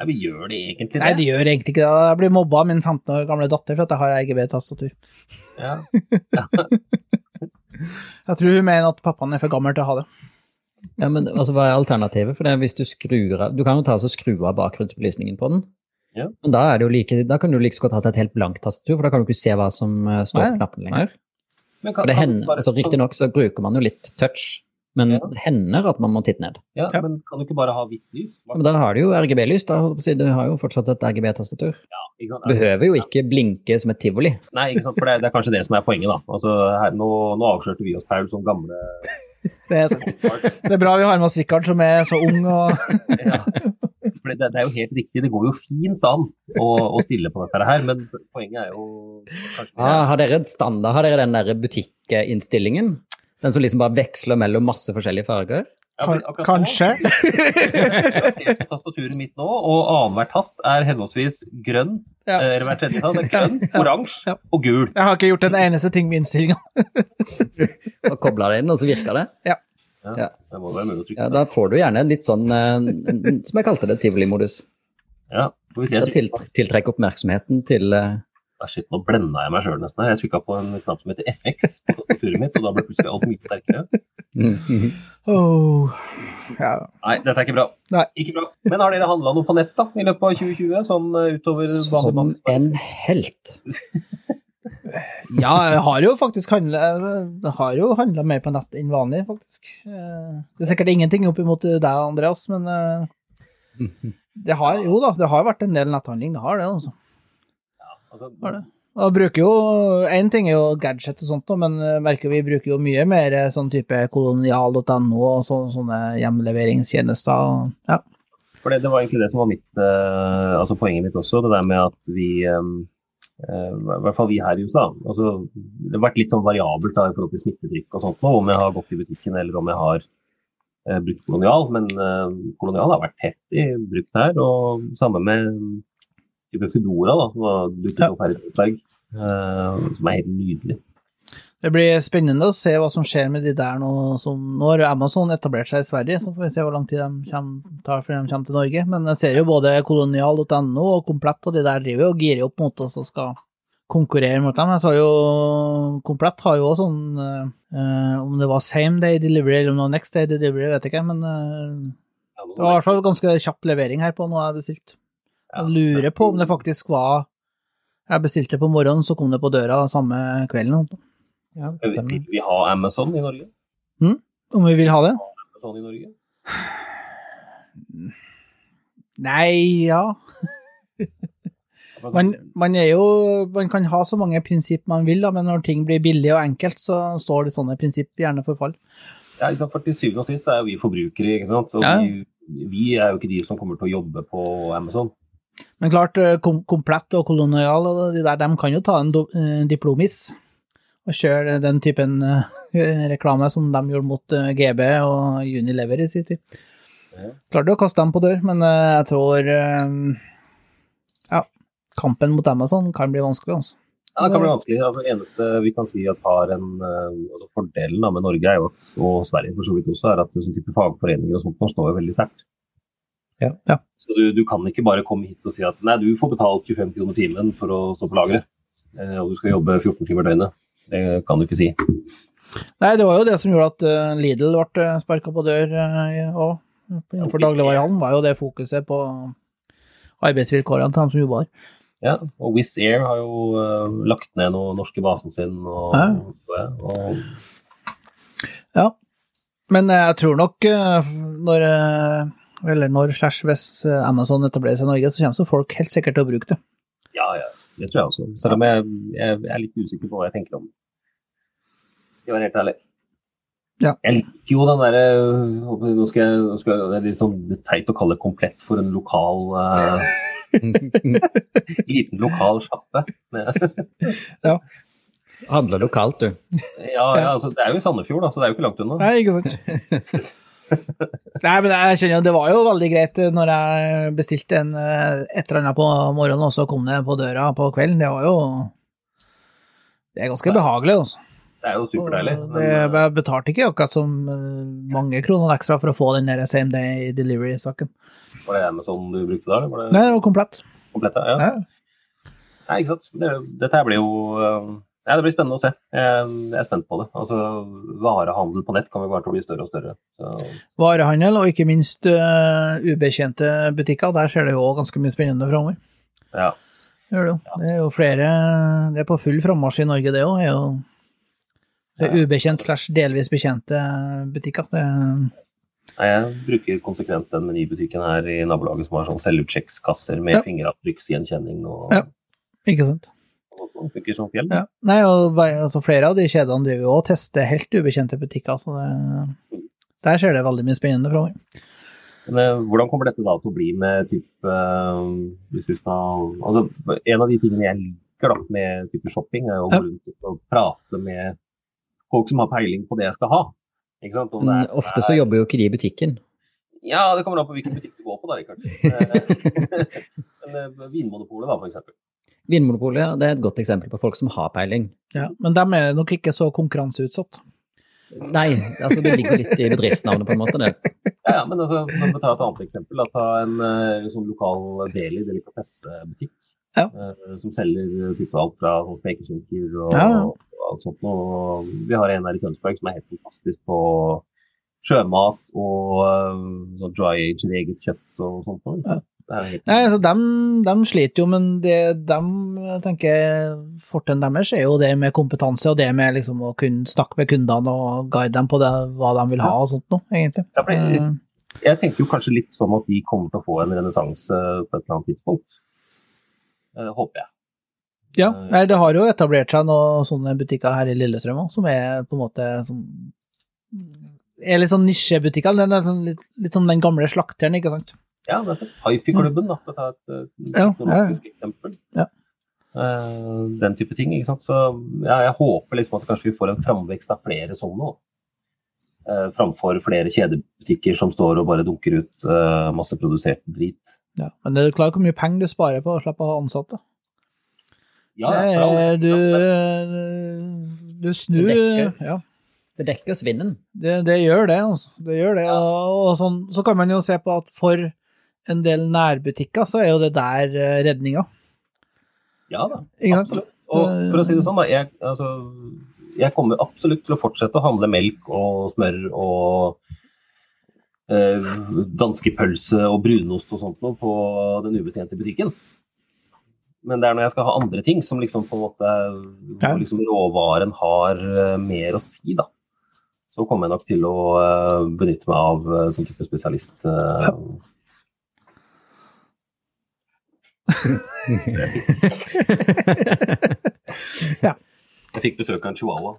Ja, men gjør det egentlig det? Nei, det gjør egentlig ikke det. Jeg blir mobba av min 15 år gamle datter for at jeg har RGB-tastatur. Ja. Jeg tror hun mener at pappaen er for gammel til å ha det. Ja, men altså, Hva er alternativet? For det er hvis Du skrur av, du kan jo ta og skru av bakgrunnsbelysningen på den. Ja. Men da, er det jo like, da kan du like så godt ha et helt blankt tastatur, for da kan du ikke se hva som eh, står på knappen lenger. Men For det hender, altså Riktignok så bruker man jo litt touch, men Ja. det hender at man må titte ned. Ja, Ja. men kan du ikke bare ha hvitt lys? Ja, Men da har du jo RGB-lys. da, Du har jo fortsatt et RGB-tastatur. Ja, ikke sant? Du behøver jo ikke blinke som et tivoli. Nei, ikke sant? for det, det er kanskje det som er poenget. da. Altså, her, nå, nå avslørte vi oss, Paul, som gamle Det er, så, det er bra vi har med oss Rikard, som er så ung og ja. For det, det er jo helt riktig, det går jo fint an å, å stille på dette her, men poenget er jo kanskje Ah, har dere et standard? Har dere den der butikkinnstillingen? Den som liksom bare veksler mellom masse forskjellige farger? Nå- Kanskje. Jeg ser på tastaturet mitt nå, og annenhver tast er henholdsvis grønn, Ja. eh, eller hver tredje tast er grønn, Ja. oransje Ja. og gul. Jeg har ikke gjort en eneste ting med innstillinga. Og kobla det inn, og så virker det? Ja. Ja. Det må være mulig å trykke Ja. Da får du gjerne en litt sånn, eh, som jeg kalte det, tivolimodus. Ja. Skal til, tiltrekke oppmerksomheten til eh, ah, Shit, nå blenda jeg meg sjøl nesten. her. Jeg trykka på en knapp som heter FX på tastaturet mitt, og da ble plutselig alt mye sterkere. mm, -hmm. Oh. Ja. Nei, dette er ikke bra. Nei. Ikke bra. Men har dere handla noe på nett da, i løpet av 2020? Sånn eh, utover Som en helt. ja, jeg har jo faktisk handla mer på nett enn vanlig, faktisk. Eh, Det er sikkert ingenting opp imot deg, Andreas, men eh, det har jo da, det har vært en del netthandling. Det har det, altså. Altså, det. Og bruker jo, Én ting er jo gadget og sånt, men merker vi bruker jo mye mer eh, sånn type kolonial.no og så, sånne hjemleveringstjenester. Ja. For det, det var egentlig det som var mitt, eh, altså poenget mitt også, det der med at vi eh, eh, i hvert fall vi her i USA. Altså, det har vært litt sånn variabelt da, i forhold til smittetrykk og sånt nå, om jeg har gått i butikken eller om jeg har eh, brukt kolonial. Men eh, kolonial har vært heftig brukt her, og samme med type Foodora, da, som har dukket Ja. opp her i Tønsberg. uh, som er helt nydelig. Det blir spennende å se hva som skjer med de der nå. Som, nå har Amazon etablert seg i Sverige, så får vi se hvor lang tid de kommer, tar før de kommer til Norge. Men jeg ser jo både kolonial.no og Komplett og de der driver og girer opp mot oss og skal konkurrere mot dem. Jeg sa jo Komplett har jo også sånn eh, Om det var same day delivery eller om det var next day delivery, vet jeg ikke. Men eh, det var i hvert fall ganske kjapp levering her på noe jeg har bestilt. Ja, Jeg lurer på om det faktisk var Jeg bestilte på morgenen, så kom det på døra samme kvelden. Ja, Vil vi ha Amazon i Norge? Om vi vil ha det? Amazon i Norge? Nei, ja. Altså, Man, man er jo Man kan ha så mange prinsipp man vil, da, men når ting blir billig og enkelt, så står det sånne prinsipp gjerne for fall. Ja, liksom. For til syvende og sist er jo vi forbrukere, ikke sant. Og Ja. vi, vi er jo ikke de som kommer til å jobbe på Amazon. Men klart, eh, kom, Komplett og Kolonial og de der, de kan jo ta en do, eh, diplomis og kjøre den typen eh, reklame som de gjorde mot GB og Unilever i sin tid. Ja. Klarte å kaste dem på dør, men jeg tror Ja, kampen mot Amazon kan bli vanskelig, altså. Ja, det kan bli vanskelig. Altså, det eneste vi kan si at har en altså Fordelen da, med Norge er jo at, og Sverige for så vidt også, er at sånn type fagforeninger og sånt nå står jo veldig sterkt. Ja. Ja. Så du, du kan ikke bare komme hit og si at nei, du får betalt 25 kroner timen for å stå på lageret, eh, og du skal jobbe 14 timer døgnet. Det kan du ikke si. Nei, det var jo det som gjorde at eh, Lidl ble sparka på dør òg. Innenfor dagligvarehandelen var jo det fokuset på arbeidsvilkårene til dem som jobba her. Ja, og Wizz Air har jo uh, lagt ned noen norske basen sin. Og, Ja. og, og Ja. Men jeg tror nok uh, når eh, eller når slash hvis eh, Amazon etablerer seg i Norge, så kommer så folk helt sikkert til å bruke det. Ja, ja, det tror jeg også. Selv om jeg, jeg, jeg er litt usikker på hva jeg tenker om det. Skal var helt ærlig. Ja. Jeg liker jo den derre Nå skal jeg, nå skal jeg Det er litt sånn teit å kalle det komplett for en lokal uh, Liten lokal sjappe. Handler lokalt, du. Ja, ja, altså, det er jo i Sandefjord, da, så det er jo ikke langt unna. Nei, ikke sant. Nei, men jeg skjønner jo, det var jo veldig greit eh, når jeg bestilte en, eh, et eller annet på morgenen, og så kom det på døra på kvelden. Det var jo Det er ganske behagelig, altså. Det er jo superdeilig. Men, eh, jeg betalte ikke akkurat som mange kroner ekstra for å få den der same day delivery-saken. Var det Amazon du brukte da? Var det Nei, det var komplett. komplett? Ja. Ja. Nei, ikke sant. Det, dette her blir jo ja, Det blir spennende å se. Jeg, er spent på det. Altså, Varehandel på nett kan vel bare til å bli større og større. Så, Varehandel, og ikke minst uh, ubekjente butikker. Der skjer det jo også ganske mye spennende framover. ja. Det gjør det jo. Det er jo flere Det er på full frammarsj i Norge, det òg. Det er jo det er ubekjent slash delvis bekjente butikker. Det, Nei, jeg bruker konsekvent den menybutikken her i nabolaget som har sånn selvutsjekkskasser med Ja. fingeravtrykksgjenkjenning og Ja. ikke sant? Og sånt. Funker som fjell. Ja. Nei, og altså, flere av de kjedene driver jo og tester helt ubekjente butikker. Så det, der skjer det veldig mye spennende framover. Men eh, hvordan kommer dette da til å bli med type eh, Hvis vi skal Altså, en av de tingene jeg liker da med type shopping, er å gå rundt og prate med folk som har peiling på det jeg skal ha. Ikke sant? Om det Men er- Mm, ofte så jobber jo ikke de i butikken. Ja, det kommer an på hvilken butikk du går på, da, Rikard. Men eh, Vinmonopolet, da, for eksempel. Vinmonopolet det er et godt eksempel på folk som har peiling. Ja, men de er nok ikke så konkurranseutsatt. Nei, altså det ligger litt i bedriftsnavnet på en måte, det. Ja, ja, men altså, vi å ta et annet eksempel. Da, ta en eh, sånn lokal deli, delikatessebutikk. Ja. eh, som selger type alt fra sånn spekeskinker og, Ja, og alt sånt. Og vi har en her i Tønsberg som er helt fantastisk på sjømat og sånn dry age eget kjøtt og sånt. noe, Det Nei, altså, de, de sliter jo, men det de tenker fortrinnet deres er jo det med kompetanse og det med liksom å kunne snakke med kundene og guide dem på det, hva de vil ha og sånt noe, egentlig. Ja, for Eh, jeg, tenker jo kanskje litt sånn at de kommer til å få en renessanse på et eller annet tidspunkt. Eh, håper jeg. Ja, nei, det har jo etablert seg noen sånne butikker her i Lillestrøm òg, som er på en måte som er litt sånn nisjebutikker. Den er sånn litt, litt som den gamle slakteren, ikke sant? Ja, nettopp. Hifi-klubben, da, å ta et teknologisk Ja, ja. eksempel. Ja. Uh, den type ting, ikke sant. Så ja, jeg håper liksom at kanskje vi får en framvekst av flere sånne. Uh, framfor flere kjedebutikker som står og bare dunker ut uh, masseprodusert drit. Ja. Men du klar over hvor mye penger du sparer på å slippe å ha ansatte. Ja, Det er- du, du snur Det dekker. ja, Det dekker svinnen. det, det gjør det, altså. Det gjør det. Og, og sånn, så kan man jo se på at for en del nærbutikker så er jo det der eh, redninga. ja da, absolutt. Og for å si det sånn, da. Jeg, altså, jeg kommer absolutt til å fortsette å handle melk og smør og eh, danskepølse og brunost og sånt noe på den ubetjente butikken. Men det er når jeg skal ha andre ting som liksom på en måte hvor liksom råvaren har eh, mer å si, da. Så kommer jeg nok til å eh, benytte meg av sånn type spesialist. eh, Jeg fikk besøk av en chihuahua.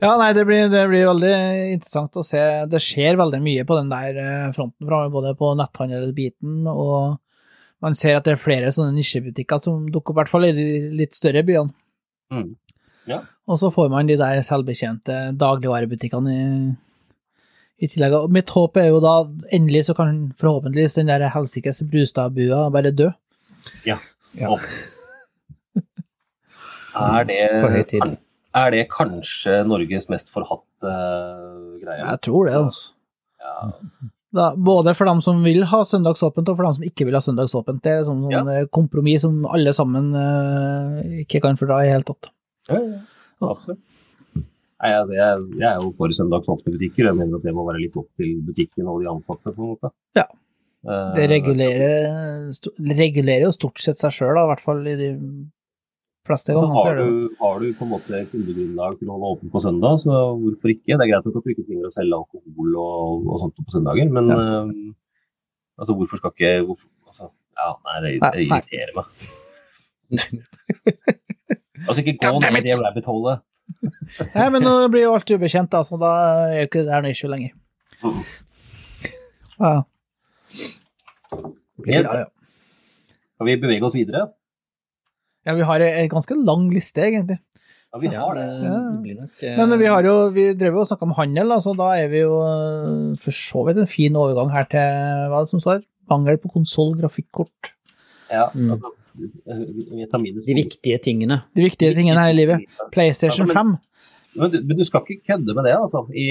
Ja, nei, det blir, det blir veldig interessant å se. Det skjer veldig mye på den der eh, fronten, både på netthandelbiten og man ser at det er flere sånne nisjebutikker som dukker opp, i hvert fall i de litt større byene. Mm. Ja. Og så får man de der selvbetjente dagligvarebutikkene i, i tillegg. Og mitt håp er jo da endelig så kan forhåpentligvis den der helsikes Brustad-bua bare dø. Ja. Ja. Er det, På høy tid. er det kanskje Norges mest forhatte greie? Jeg tror det, altså. Ja. Da, både for dem som vil ha søndagsåpent, og for dem som ikke vil ha søndagsåpent. Det er sånn, sånn ja. kompromiss som alle sammen uh, ikke kan fordra i det hele tatt. Ja, ja, absolutt. Nei, altså, jeg, jeg er jo for søndagsåpne butikker. Jeg mener at det må være litt opp til butikken og de ansatte. på en måte. Ja. Eh, Det regulerer, regulerer jo stort sett seg sjøl, i hvert fall i de Fleste Og ganger så har du, har du på en måte kundegrunnlag til å holde åpent på søndag, så hvorfor ikke? Det er greit at du ikke trenger å selge alkohol og, og sånt på søndager, men eh, altså, hvorfor skal ikke hvorfor, altså, Ja, nei, det, det irriterer meg. altså, ikke gå ned i det rabbit holet. Nei, men nå blir jo alt ubekjent, da, så da er jo ikke det her noe issue lenger. Ja, Yes. ja, ja. Skal vi bevege oss videre? ja, vi har en ganske lang liste, egentlig. Ja, vi har det. Ja. det blir nok eh, Men vi har jo, vi drev jo og snakka om handel, da, så da er vi jo eh, for så vidt en fin overgang her til hva er det som står? Mangel på konsoll, grafikkort. Ja, Mm. altså, tar De viktige tingene. De viktige tingene her i livet. PlayStation Ja, 5. Men du, men du skal ikke kødde med det, altså. I,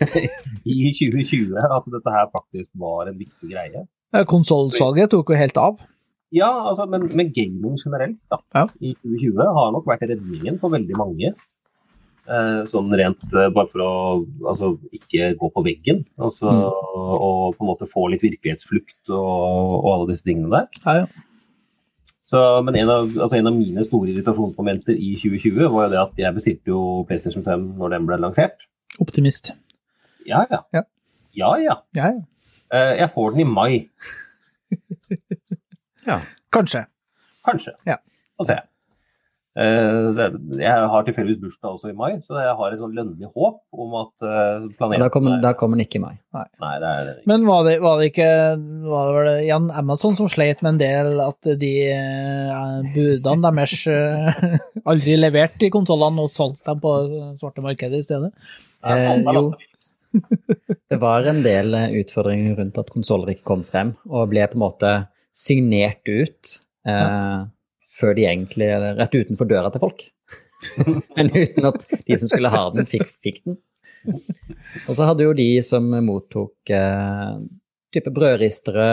I 2020 at dette her faktisk var en viktig greie. Konsollsalget tok jo helt av. Ja, altså, men, men gaming generelt da, Ja. i 2020 har nok vært redningen for veldig mange. Eh, sånn rent eh, bare for å altså, ikke gå på veggen. Altså, Og på en måte få litt virkelighetsflukt og, og alle disse tingene der. Ja, ja. Så, men en av, altså en av mine store irritasjonsmomenter i 2020 var jo det at jeg bestilte jo PlayStation 5 når den ble lansert. Optimist. Ja, ja. Ja. Ja, ja. Ja, ja. Eh, jeg får den i mai, Ja. Kanskje. kanskje. Ja. Få se. Eh, jeg har tilfeldigvis bursdag også i mai, så jeg har et sånn lønnlig håp om at uh, planeten da kommer, er- den ikke i mai. Nei, det er Men var det, var det ikke var det var det Jan Amazon som sleit med en del at de eh, budene deres eh, aldri leverte i konsollene og solgte dem på svarte markedet i stedet? Eh, jo. Det var en del eh, utfordringer rundt at konsoller ikke kom frem, og ble på en måte signert ut eh, før de egentlig Rett utenfor døra til folk. Men uten at de som skulle ha den, fikk, fikk den. Og så hadde jo de som mottok eh, type brødristere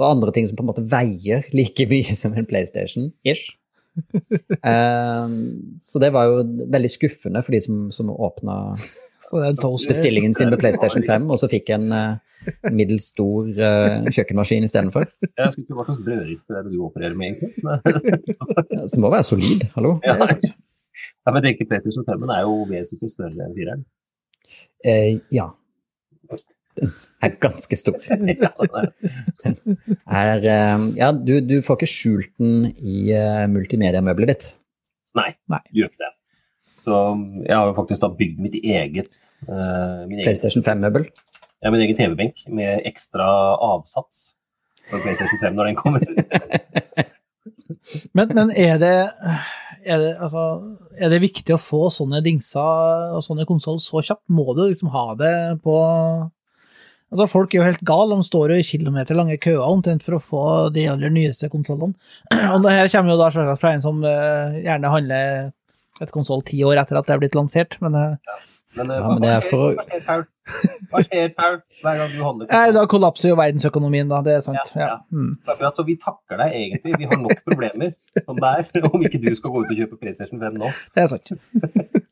og andre ting som på en måte veier like mye som en PlayStation, ish. Eh, så det var jo veldig skuffende for de som, som åpna Så det er en toaster. bestillingen sin med PlayStation 5, og så fikk jeg en uh, middels stor uh, kjøkkenmaskin istedenfor. Jeg skulle ikke hva slags brødrister er det du opererer med, egentlig? Men- Som må være solid, hallo? Ja, ja, men jeg tenker PlayStation 5 er jo vesentlig større enn 4-eren. Uh, ja. Den er ganske stor. Er- eh, ja, du, du får ikke skjult den i uh, ditt. Nei, Nei. du gjør ikke det. Så jeg har jo faktisk da bygd mitt eget uh, min PlayStation 5-møbel. ja, min egen TV-benk med ekstra avsats for PlayStation 5 når den kommer. Men, men er, det, er, det, altså, er det viktig å få sånne dingser og sånne konsoll så kjapt? Må du liksom ha det på Altså, Folk er jo helt gale, de står jo i kilometerlange køer omtrent for å få de aller nyeste konsollene. Og det her kommer jo da selvsagt fra en som eh, gjerne handler et konsoll ti år etter at det er blitt lansert, men ja. Men, eh, Ja, men det er for- hva skjer, Paul? Hva skjer, Paul, hver gang du handler nei, da kollapser jo verdensøkonomien, da. Det er sant. Ja. Mm. Så vi takker deg egentlig. Vi har nok problemer som det er, om ikke du skal gå ut og kjøpe PlayStation 5 nå. Det er sant.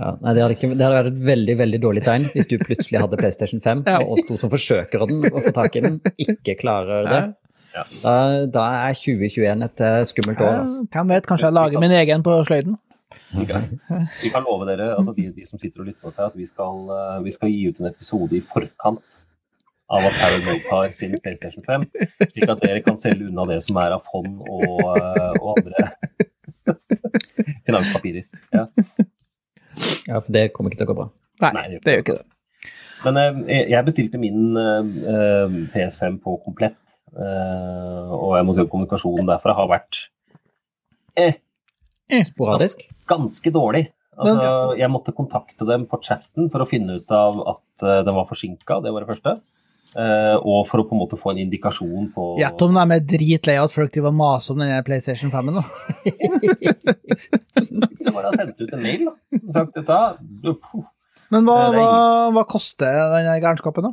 Ja, nei, det, hadde ikke, det hadde vært et veldig veldig dårlig tegn hvis du plutselig hadde PlayStation 5, Ja. og oss to som forsøker den å få tak i den, ikke klarer det. Ja. Da, da er 2021 et eh, skummelt år. Altså. Hvem vet, kanskje jeg lager min egen på sløyden. Vi kan, vi kan love dere, altså de, de som sitter og lytter på dette, at vi skal, eh, vi skal gi ut en episode i forkant av at Paranoid har sin PlayStation 5, slik at dere kan selge unna det som er av fond og, eh, og andre finanspapirer. Ja. Ja, for det kommer ikke til å gå bra. Nei, Nei, det gjør ikke det. Men eh, jeg bestilte min eh, eh, PS5 på komplett, eh, og jeg må si at kommunikasjonen derfra har vært eh, Sporadisk. ganske dårlig. Altså, jeg måtte kontakte dem på chatten for å finne ut av at eh, den var forsinka, det var det første. Uh, og for å på en måte få en indikasjon på Gjett om de er dritlei av at folk driver og maser om den PlayStation 5-en. nå. Det var da sendt ut en mail da. sagt dette. Men hva, hva, hva koster den gærenskapen, da?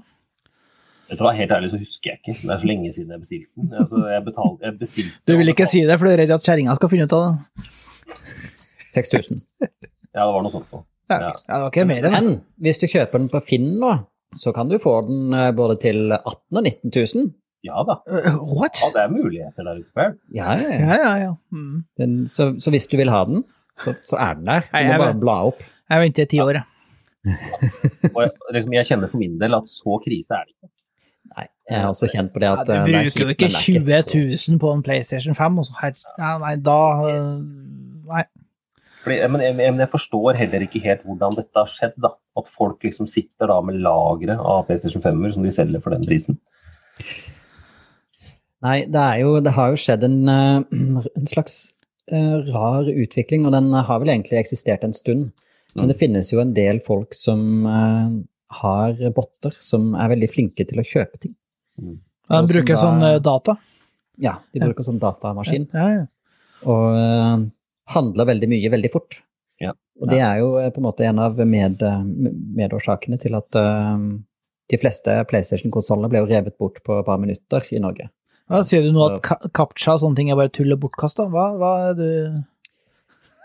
Vet du hva, Helt ærlig så husker jeg ikke. Det er så lenge siden jeg bestilte den. Altså, jeg betalte, jeg bestilte, Du vil ikke si det, for du er redd at kjerringa skal finne ut av det. 6000. Ja, det var noe sånt. Ja, Ja. ja det var ikke mer enn. Men hvis du kjøper den på Finn nå, så kan du få den eh, både til 18 000 og 19 000. Ja da. Uh, what? Ja, det er muligheter der ute. Ja, ja, ja. Ja, ja, ja. Mm. Den, så, så hvis du vil ha den, så, så er den der. Du Nei, må bare bla opp. Jeg venter i ti år, jeg. Og jeg, liksom, jeg kjenner for min del at så krise er det ikke. Nei, jeg har også kjent på det Ja, at du eh, det er bruker jo ikke men er 20 000 på en PlayStation 5. Og så her, ja, nei, da Nei. Fordi, men, jeg, men jeg forstår heller ikke helt hvordan dette har skjedd. da. At folk liksom sitter da med lagre av PlayStation 5-er som de selger for den prisen. Nei, det, er jo, det har jo skjedd en, eh, en slags uh, rar utvikling, og den har vel egentlig eksistert en stund. Men Mm. det finnes jo en del folk som uh, har botter som er veldig flinke til å kjøpe ting. De Ja, de bruker da- sånn data. Ja, de Ja. bruker sånn datamaskin, Ja, ja. og handler veldig mye veldig fort. Ja. Og det er jo eh, på en måte en av med, eh, medårsakene til at uh, de fleste PlayStation-konsollene ble jo revet bort på et par minutter i Norge. Hva Sier du nå at ka- captcha og sånne ting er bare tull og bortkasta? Hva, hva er du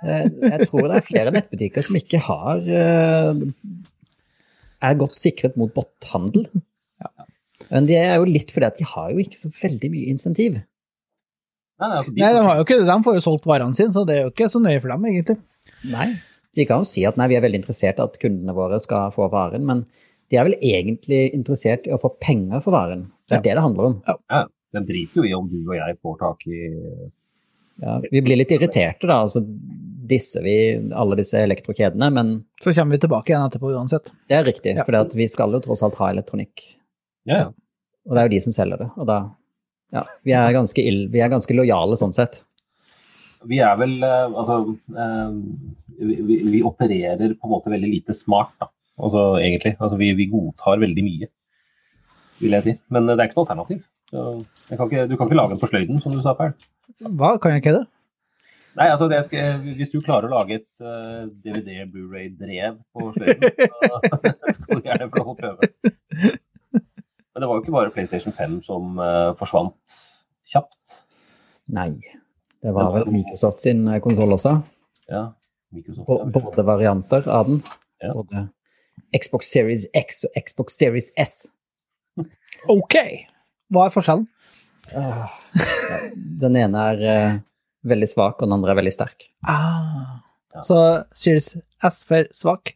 Eh, Jeg tror det er flere nettbutikker som ikke har er godt sikret mot bothandel. Men det er jo litt fordi at de har jo ikke så veldig mye insentiv. Nei, altså, de, Nei, de har jo ikke det. De får jo solgt varene sine, så det er jo ikke så nøye for dem, egentlig. Nei. De kan jo si at nei, vi er veldig interessert i at kundene våre skal få varen, men de er vel egentlig interessert i å få penger for varen. Det er det det handler om. de driter jo i om du og jeg får tak i Ja, vi blir litt irriterte, da. Altså disser vi alle disse elektrokjedene, men Så kommer vi tilbake igjen etterpå uansett. det er riktig, Ja. for vi skal jo tross alt ha elektronikk. Ja, ja. Og det er jo de som selger det. Og da Ja, vi er ganske, ill, vi er ganske lojale sånn sett. Vi er vel eh, Altså eh, vi, vi, opererer på en måte veldig lite smart, da. Altså egentlig. Altså, vi, vi godtar veldig mye, vil jeg si. Men eh, det er ikke noe alternativ. Jeg kan ikke, du kan ikke lage den på sløyden, som du sa, Perl. Hva, kan jeg ikke det? Nei, altså det skal, Hvis du klarer å lage et uh, DVD Blu-ray-drev på sløyden, så skal du gjerne få lov å prøve. Men det var jo ikke bare PlayStation 5 som uh, forsvant kjapt. Nei. Det var vel Microsoft sin konsoll også. Ja, Microsoft. Ja. Både varianter av den. Ja. Både Xbox Series X og Xbox Series S. Ok! Hva er forskjellen? Ah, Den ene er uh, veldig svak, og den andre er veldig sterk. Ah. Ja. Så Series S for svak.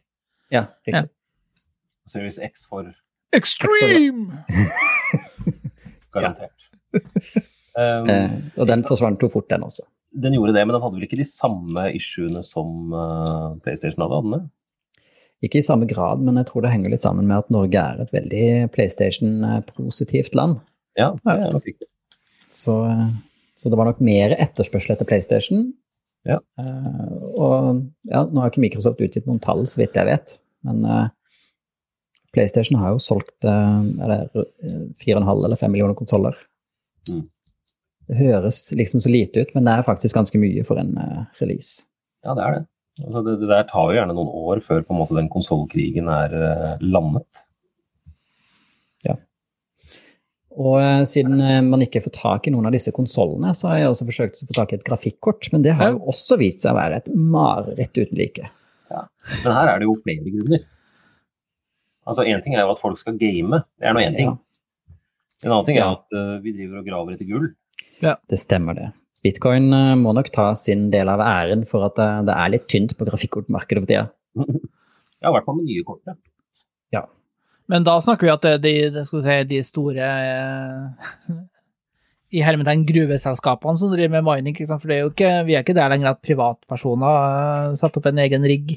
Ja, riktig. Series X for Extreme! garantert. Um, Eh, og den forsvant jo fort, den også. den gjorde det, men den hadde vel ikke de samme issuene som eh, PlayStation hadde? hadde den? Ikke i samme grad, men jeg tror det henger litt sammen med at Norge er et veldig PlayStation-positivt land. Ja, det er nok riktig. Så, eh, så det var nok mer etterspørsel etter PlayStation. Ja. Eh, og ja, nå har ikke Microsoft utgitt noen tall, så vidt jeg vet, men eh, PlayStation har jo solgt eh, er det, eh, 4,5 eller 5 millioner konsoller. Mm. Det høres liksom så lite ut, men det er faktisk ganske mye for en eh, release. Ja, det er det. Altså, det. Det der tar jo gjerne noen år før på en måte den konsollkrigen er uh, landet. Og uh, siden uh, man ikke får tak i noen av disse konsollene, så har jeg også forsøkt å få tak i et grafikkort, men det har jo også vist seg å være et mareritt uten like. Men her er det jo flere grunner. Altså, Én ting er jo at folk skal game, det er nå én ting. Ja. En annen ting er Ja. at uh, vi driver og graver etter gull. Det stemmer det. Bitcoin uh, må nok ta sin del av æren for at uh, det er litt tynt på grafikkortmarkedet for tida. Ja, i hvert fall med nye kort. Ja. Men da snakker vi at det de, det skal si, de store i hermetegn gruveselskapene som driver med mining. Ikke sant? For det er jo ikke, vi er ikke der lenger at privatpersoner eh, setter opp en egen rigg.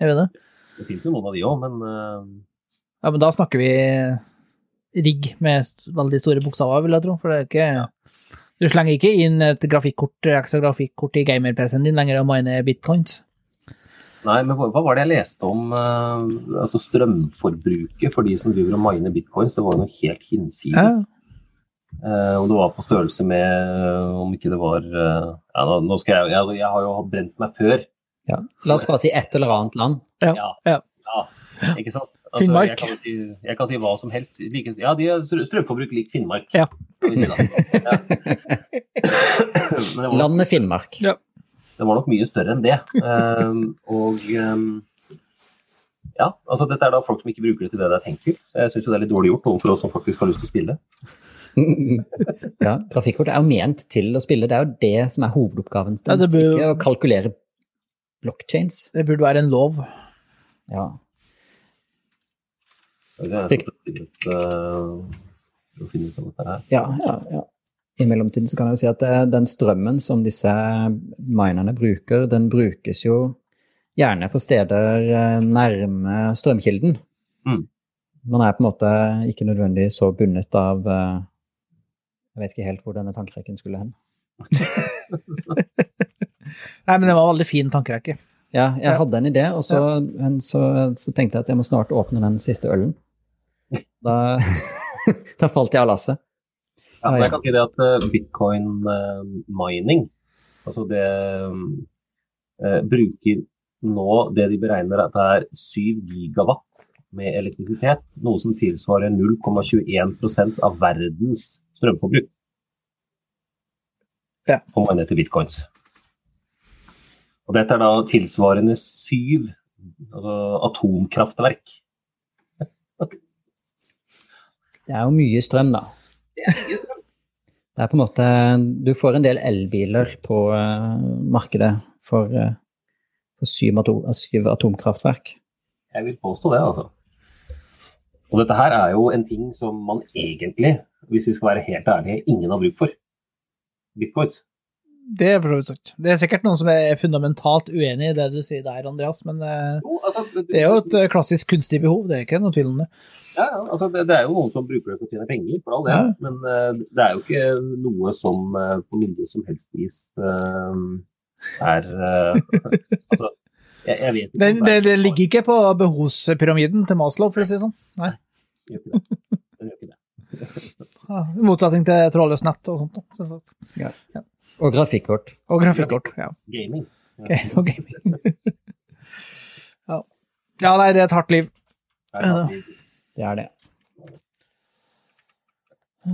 Jeg vet det? Det finnes jo noen av de òg, men Ja, men da snakker vi rigg med veldig store bokstaver, vil jeg tro. For det er ikke Du slenger ikke inn et grafikkort, ekstra grafikkort i gamer-PC-en din lenger og miner bitcoins. Nei, men hva var det jeg leste om uh, altså strømforbruket for de som driver og miner bitcoins? Det var jo noe helt hinsides. Eh, og det var på størrelse med Om ikke det var uh, ja, nå, nå skal jeg, jeg, jeg har jo brent meg før. Ja. La oss bare si et eller annet land. Ja. Ja. ja. Ja, ikke sant? Altså, Finnmark. Jeg kan, si, jeg kan si hva som helst. Like, ja, de har strø- strømforbruk lik Finnmark. Ja. si. Ja. Det var, Landet Finnmark. det var nok mye større enn det. Um, og um, ja, altså dette er da folk som ikke bruker det til det de tenker. tenkt til. Så jeg syns det er litt dårlig gjort overfor oss som faktisk har lyst til å spille. ja, grafikkort er jo ment til å spille. Det er jo det som er hovedoppgaven. Ja, det burde Ikke å kalkulere blockchains. Det burde være en lov. Ja. Finne ut, eh, av dette her. Ja, ja, ja. I mellomtiden så kan jeg jo si at eh, den strømmen som disse minerne bruker, den brukes jo gjerne på steder eh, nærme strømkilden. Mm. Man er på en måte ikke nødvendigvis så bundet av Jeg vet ikke helt hvor denne tankerekken skulle hen. Nei, men det var en veldig fin tankerekke. Ja, jeg Ja. hadde en idé, og så, men så, så tenkte jeg at jeg må snart åpne den siste ølen. Da, da falt jeg av lasset. Ja, men ja. jeg kan si det at eh, bitcoin eh, mining, altså det eh, bruker nå det de beregner at det er 7 gigawatt med elektrisitet, noe som tilsvarer 0,21% av verdens strømforbruk. Ja. På mine til bitcoins. Og dette er da tilsvarende syv altså atomkraftverk. Det er jo mye strøm, da. Det er på en måte Du får en del elbiler på eh, markedet for, eh, for syv, atom, syv atomkraftverk. Jeg vil påstå det, altså. Og dette her er jo en ting som man egentlig, hvis vi skal være helt ærlige, ingen har bruk for. Bitcoins. Det er for så vidt. Det er sikkert noen som er fundamentalt uenig i det du sier der, Andreas, men eh, Jo, altså, det er jo et eh, klassisk kunstig behov, det er ikke noe tvil om det. Ja, ja, altså det, det er jo noen som bruker det for å tjene penger, for all det. Ja. Men eh, det er jo ikke noe som på noe som helst vis er Altså, jeg, jeg vet ikke Det, det, er- det ligger ikke på behovspyramiden til Maslow, for å si det sånn. Nei. Det. Gjør ikke det. I motsetning til trådløst nett og sånt. Ja. Og grafikkort. Og grafikkort. Ja. Gaming. Ok, og gaming. ja. ja, nei, det er et hardt liv. Er det Det er det.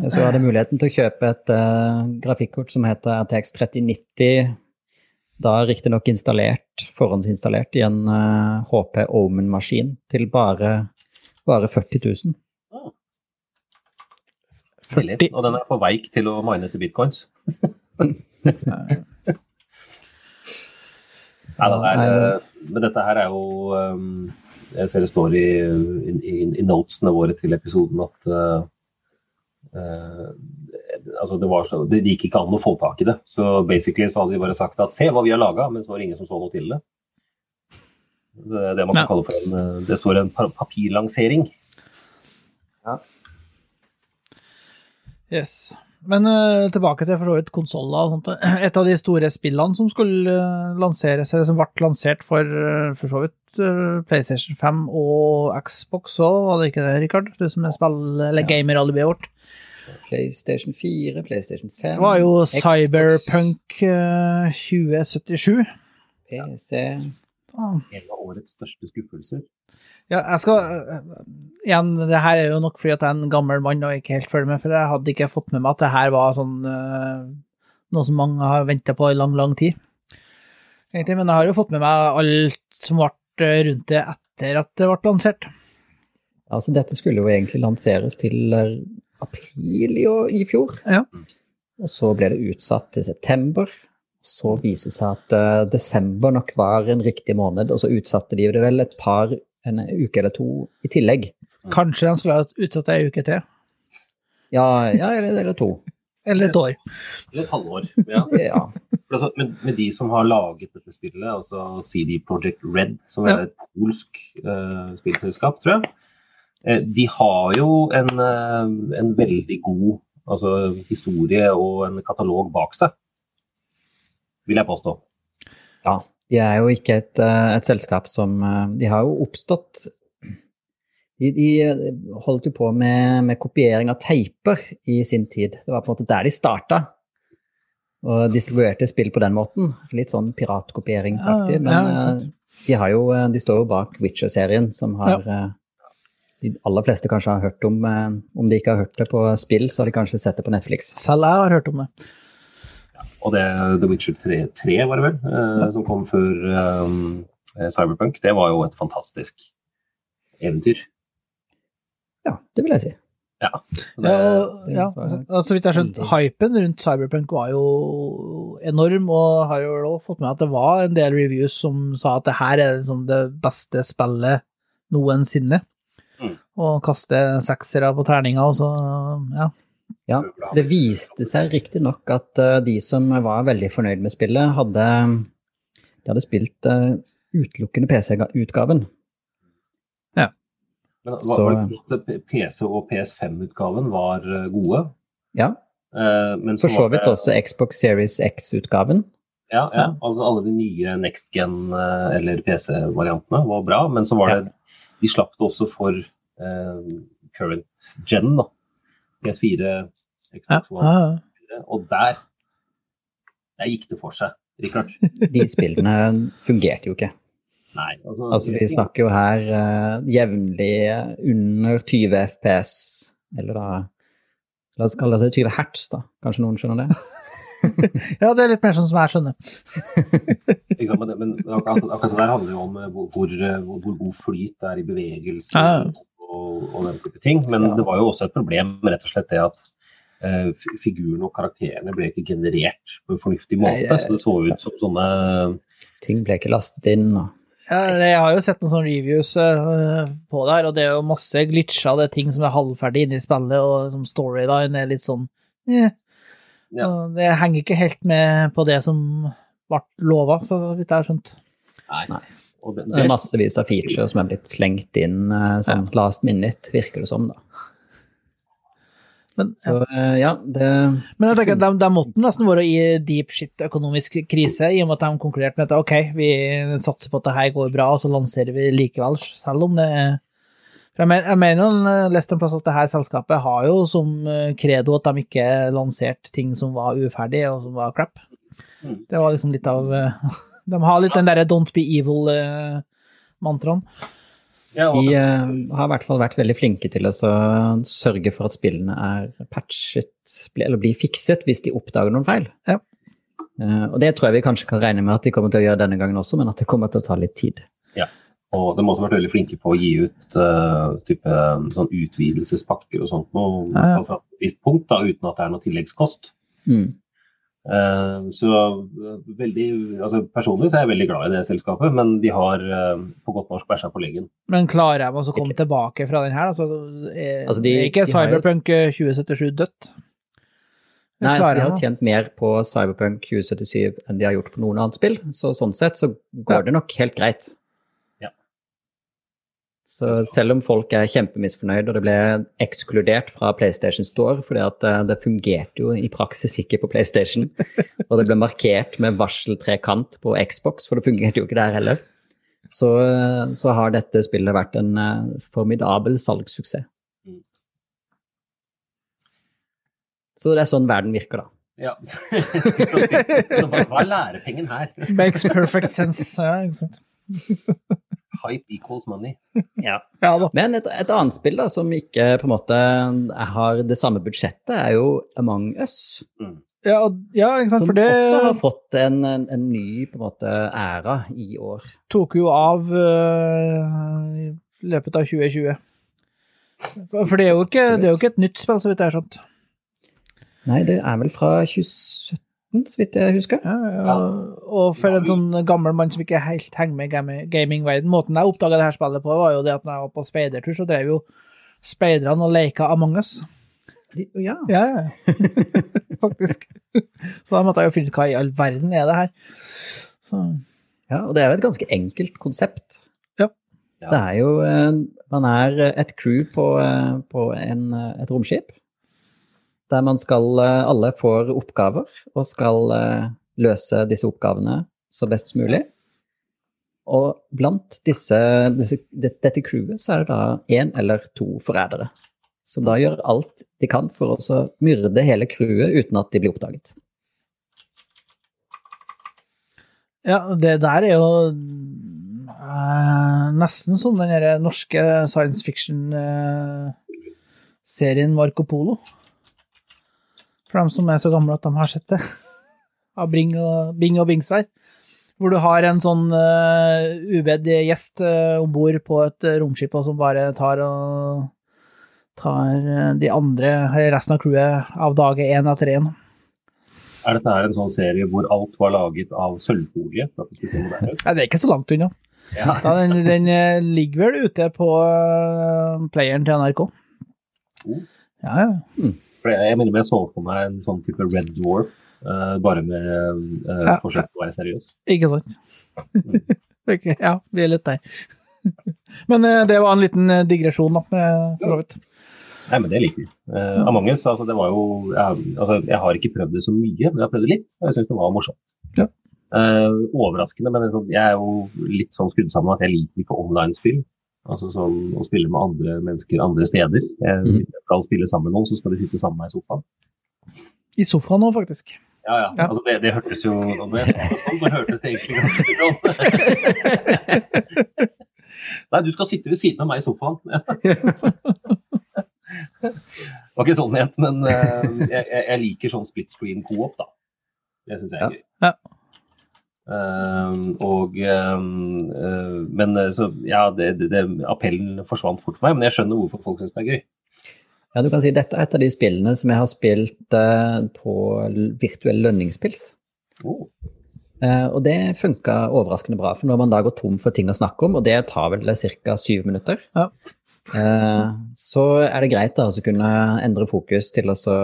Så hadde jeg muligheten til å kjøpe et uh, grafikkort som heter RTX 3090. Da riktignok installert, forhåndsinstallert i en uh, HP Omen-maskin til bare, bare 40 000. Stilig. 40. Og den er på veik til å mine til bitcoins. Nei, det er, eh, men dette her er jo um, Jeg ser det står i, i, i notesene våre til episoden at uh, altså det, var så, det gikk ikke an å få tak i det. Så basically så hadde de bare sagt at se hva vi har laga, men så var det ingen som så noe til det. Det er det man kan Ja. kalle for en Det står en papirlansering. Ja. Yes. Men uh, tilbake til for så vidt konsoller. Et av de store spillene som skulle eh, lanseres, eller som ble lansert for eh, for så vidt PlayStation 5 og Xbox òg, var det ikke det, Rikard? Du som er spill- eller gamer-alibiet vårt. PlayStation 4, PlayStation 5 Det var jo Xbox, Cyberpunk eh, 2077. PC. En av årets største skuffelser. Ja, jeg skal Igjen, det her er jo nok fordi at jeg er en gammel mann og ikke helt følger med, for jeg hadde ikke fått med meg at det her var sånn eh, Noe som mange har venta på i lang, lang tid. Egentlig, men jeg har jo fått med meg alt som ble eh, rundt det etter at det ble lansert. Altså, dette skulle jo egentlig lanseres til eh, april i, år, i fjor. Ja. Og så ble det utsatt til september. Så viser det seg at uh, desember nok var en riktig måned, og så utsatte de det vel et par, en uke eller to i tillegg. Kanskje de skulle ha utsatt det ei uke til. Ja, ja eller, eller to. Eller et år. Eller et halvår. Ja. Ja. Altså, med, med de som har laget dette spillet, altså CD Project Red, som er Ja. et polsk uh, spillselskap, tror jeg, eh, de har jo en, en veldig god altså, historie og en katalog bak seg, vil jeg påstå. ja. De er jo ikke et, eh, et selskap som eh, De har jo oppstått De, de eh, holdt jo på med, med kopiering av teiper i sin tid. Det var på en måte der de starta. Og distribuerte spill på den måten. Litt sånn piratkopieringsaktig. Ja, Men ja, de, har jo, de står jo bak Witcher-serien, som har ja. De aller fleste kanskje har hørt om Om de ikke har hørt det på spill, så har de kanskje sett det på Netflix. Selv jeg har hørt om det. Og det The Witcher 3, 3 var det vel, eh, som kom før eh, Cyberpunk, det var jo et fantastisk eventyr. Ja, det vil jeg si. Ja, Ja, det, og, ja, altså, altså, så vidt jeg har skjønt, hypen rundt Cyberpunk var jo enorm, og har jo også fått med at det var en del reviews som sa at det her er liksom det beste spillet noensinne. Mm. Og kaste seksere på terninga, og så, ja. Ja, det viste seg riktignok at eh, de som var veldig fornøyd med spillet, hadde, de hadde spilt eh, utelukkende PC-utgaven. Ja. men var, så- var det at PC- og PS5-utgaven var gode? Ja, Eh, men for så vidt også Xbox Series X-utgaven. Ja, ja. Altså, alle de nye next gen- eh, eller PC-variantene var bra, men så var det De slapp det også for eh, current gen, da. PS4, Ja, ja, ja. og der Der gikk det for seg, Rikard. De spillene fungerte jo ikke. Nei, altså, Altså, vi snakker jo her uh, jevnlig under 20 FPS, eller da La oss kalle det 20 hertz, da. Kanskje noen skjønner det? ja, det er litt mer sånn som jeg skjønner. Ikke sant, men, men akkurat, akkurat det der handler jo om eh, hvor, hvor, eh, hvor, hvor god flyt det er i bevegelse Ja. og, og den type ting. Men Ja. det var jo også et problem rett og slett det at figurene og karakterene ble ikke generert på en fornuftig måte. Nei, så det så ut som sånne Ting ble ikke lastet inn. og Ja, jeg har jo sett noen sånne reviews eh, på det her, og det er jo masse glitcha, det er ting som er halvferdig inne i spillet, og som storyline er litt sånn eh. Ja. Og Det henger ikke helt med på det som ble lova, så vidt jeg har skjønt. Nei. Nei. Og det, Det er massevis av features som er blitt slengt inn sånn sånn last minute, virker det som. da. Men, Så eh, ja, det Men jeg tenker at de, de måtte nesten være i deep shit økonomisk krise, i og med at de konkurrerte med at ok, vi satser på at det her går bra, og så lanserer vi likevel, selv om det er Jeg mener, jeg mener en plass at det her selskapet har jo som eh, credo at de ikke lanserte ting som var uferdig og som var crap. Mm. Det var liksom litt av eh, De har litt den derre don't be evil-mantraen. De eh, har i hvert fall vært veldig flinke til å sørge for at spillene er patchet, eller blir fikset hvis de oppdager noen feil. Ja. Eh, og det tror jeg vi kanskje kan regne med at de kommer til å gjøre denne gangen også, men at det kommer til å ta litt tid. Ja. Og de har også vært veldig flinke på å gi ut uh, type, sånn utvidelsespakker og sånt noe, Ja, ja. fra et visst punkt, da, uten at det er noe tilleggskost. Mm. Eh, så eh, veldig, altså Personlig så er jeg veldig glad i det selskapet, men de har eh, på godt norsk bæsja på leggen. Men klarer de å komme tilbake fra den her? Altså, er, Altså, de- er ikke de jo- Cyberpunk eh, 2077 dødt? Nei, altså, de har tjent mer på Cyberpunk 2077 enn de har gjort på noen annet spill, så sånn sett så går Ja. det nok helt greit. Så selv om folk er kjempemisfornøyd, og det ble ekskludert fra PlayStation Store fordi at eh, det fungerte jo i praksis ikke på PlayStation, og det ble markert med varseltrekant på Xbox, for det fungerte jo ikke der heller, så, eh, så har dette spillet vært en eh, formidabel salgssuksess. Så det er sånn verden virker, da. Ja. Hva er lærepengen her? Makes perfect sense. Ja, ikke sant. Hype equals money. Ja da. Men et, et annet spill da, som ikke på en måte har det samme budsjettet, er jo Among Us. Ja, ja ikke sant, Som for det også har fått en, en, en ny på en måte æra i år. tok jo av øh, i løpet av 2020. For det er, jo ikke, det er jo ikke et nytt spill, så vidt jeg har skjønt. Nei, det er vel fra 2017, så vidt jeg husker. Ja, ja. Og for en sånn gammel mann som ikke helt henger med i gami- gamingverden Måten jeg oppdaga det her spillet på, var jo det at når jeg var på speidertur, så drev jo speiderne og leika Among us. De, ja. Ja, ja. Faktisk. Så da måtte jeg jo finne ut hva i all verden er det her. Så ja, og det er jo et ganske enkelt konsept. Ja. Det er jo eh, Man er et crew på, eh, på en, eh, et romskip. Der man skal eh, Alle får oppgaver og skal eh, løse disse oppgavene så best som mulig. Og blant disse, disse, dette crewet så er det da én eller to forrædere. Som da gjør alt de kan for å myrde hele crewet uten at de blir oppdaget. Ja, det der er jo eh, nesten som den norske science fiction-serien Marco Polo. For dem som er så gamle at de har sett det. Av Bing og, Bing og Bingsvær. Hvor du har en sånn uh, ubedd gjest uh, om bord på et uh, romskip, og som bare tar og tar uh, de andre, resten av crewet, av dage én etter én. Er dette her en sånn serie hvor alt var laget av sølvfolie? det? Nei, det er ikke så langt unna. Ja. Ja, den, den eh, ligger vel ute på uh, playeren til NRK. Oh. Ja, ja. For jeg, jeg mener jeg så for meg en sånn type Red Dwarf, uh, bare med uh, Ja. forsøk på å være seriøs. Ikke sant? Ok, ja, vi er litt der. Men uh, det var en liten digresjon, da, for så vidt. Nei, men det liker vi. Uh, Among us, altså det var jo jeg, altså, jeg har ikke prøvd det så mye, men jeg har prøvd det litt, og jeg syns det var morsomt. Ja. Uh, overraskende, men sånn, jeg er jo litt sånn skrudd sammen at jeg liker ikke online-spill. Altså sånn å spille med andre mennesker andre steder. Jeg, Mhm. Hvis jeg skal spille sammen med noen, så skal de sitte sammen med meg i sofaen. I sofaen nå, faktisk. Ja, ja. Ja. Altså, det, det hørtes jo Når jeg sa det sånn, så hørtes det egentlig ganske sånn. Nei, du skal sitte ved siden av meg i sofaen. Det var ikke sånn ment, men eh, jeg, jeg, jeg liker sånn split screen co-op, da. Det syns jeg er Ja. gøy. Ja. Eh, og um, Men eh, så ja, det, det, det, appellen forsvant fort for meg, men jeg skjønner hvorfor folk syns det er gøy. Ja, du kan si dette er et av de spillene som jeg har spilt uh, på virtuell lønningspils. Oh. Uh, og det funka overraskende bra, for når man da går tom for ting å snakke om, og det tar vel ca. syv minutter, Ja. eh, så er det greit da å kunne endre fokus til å så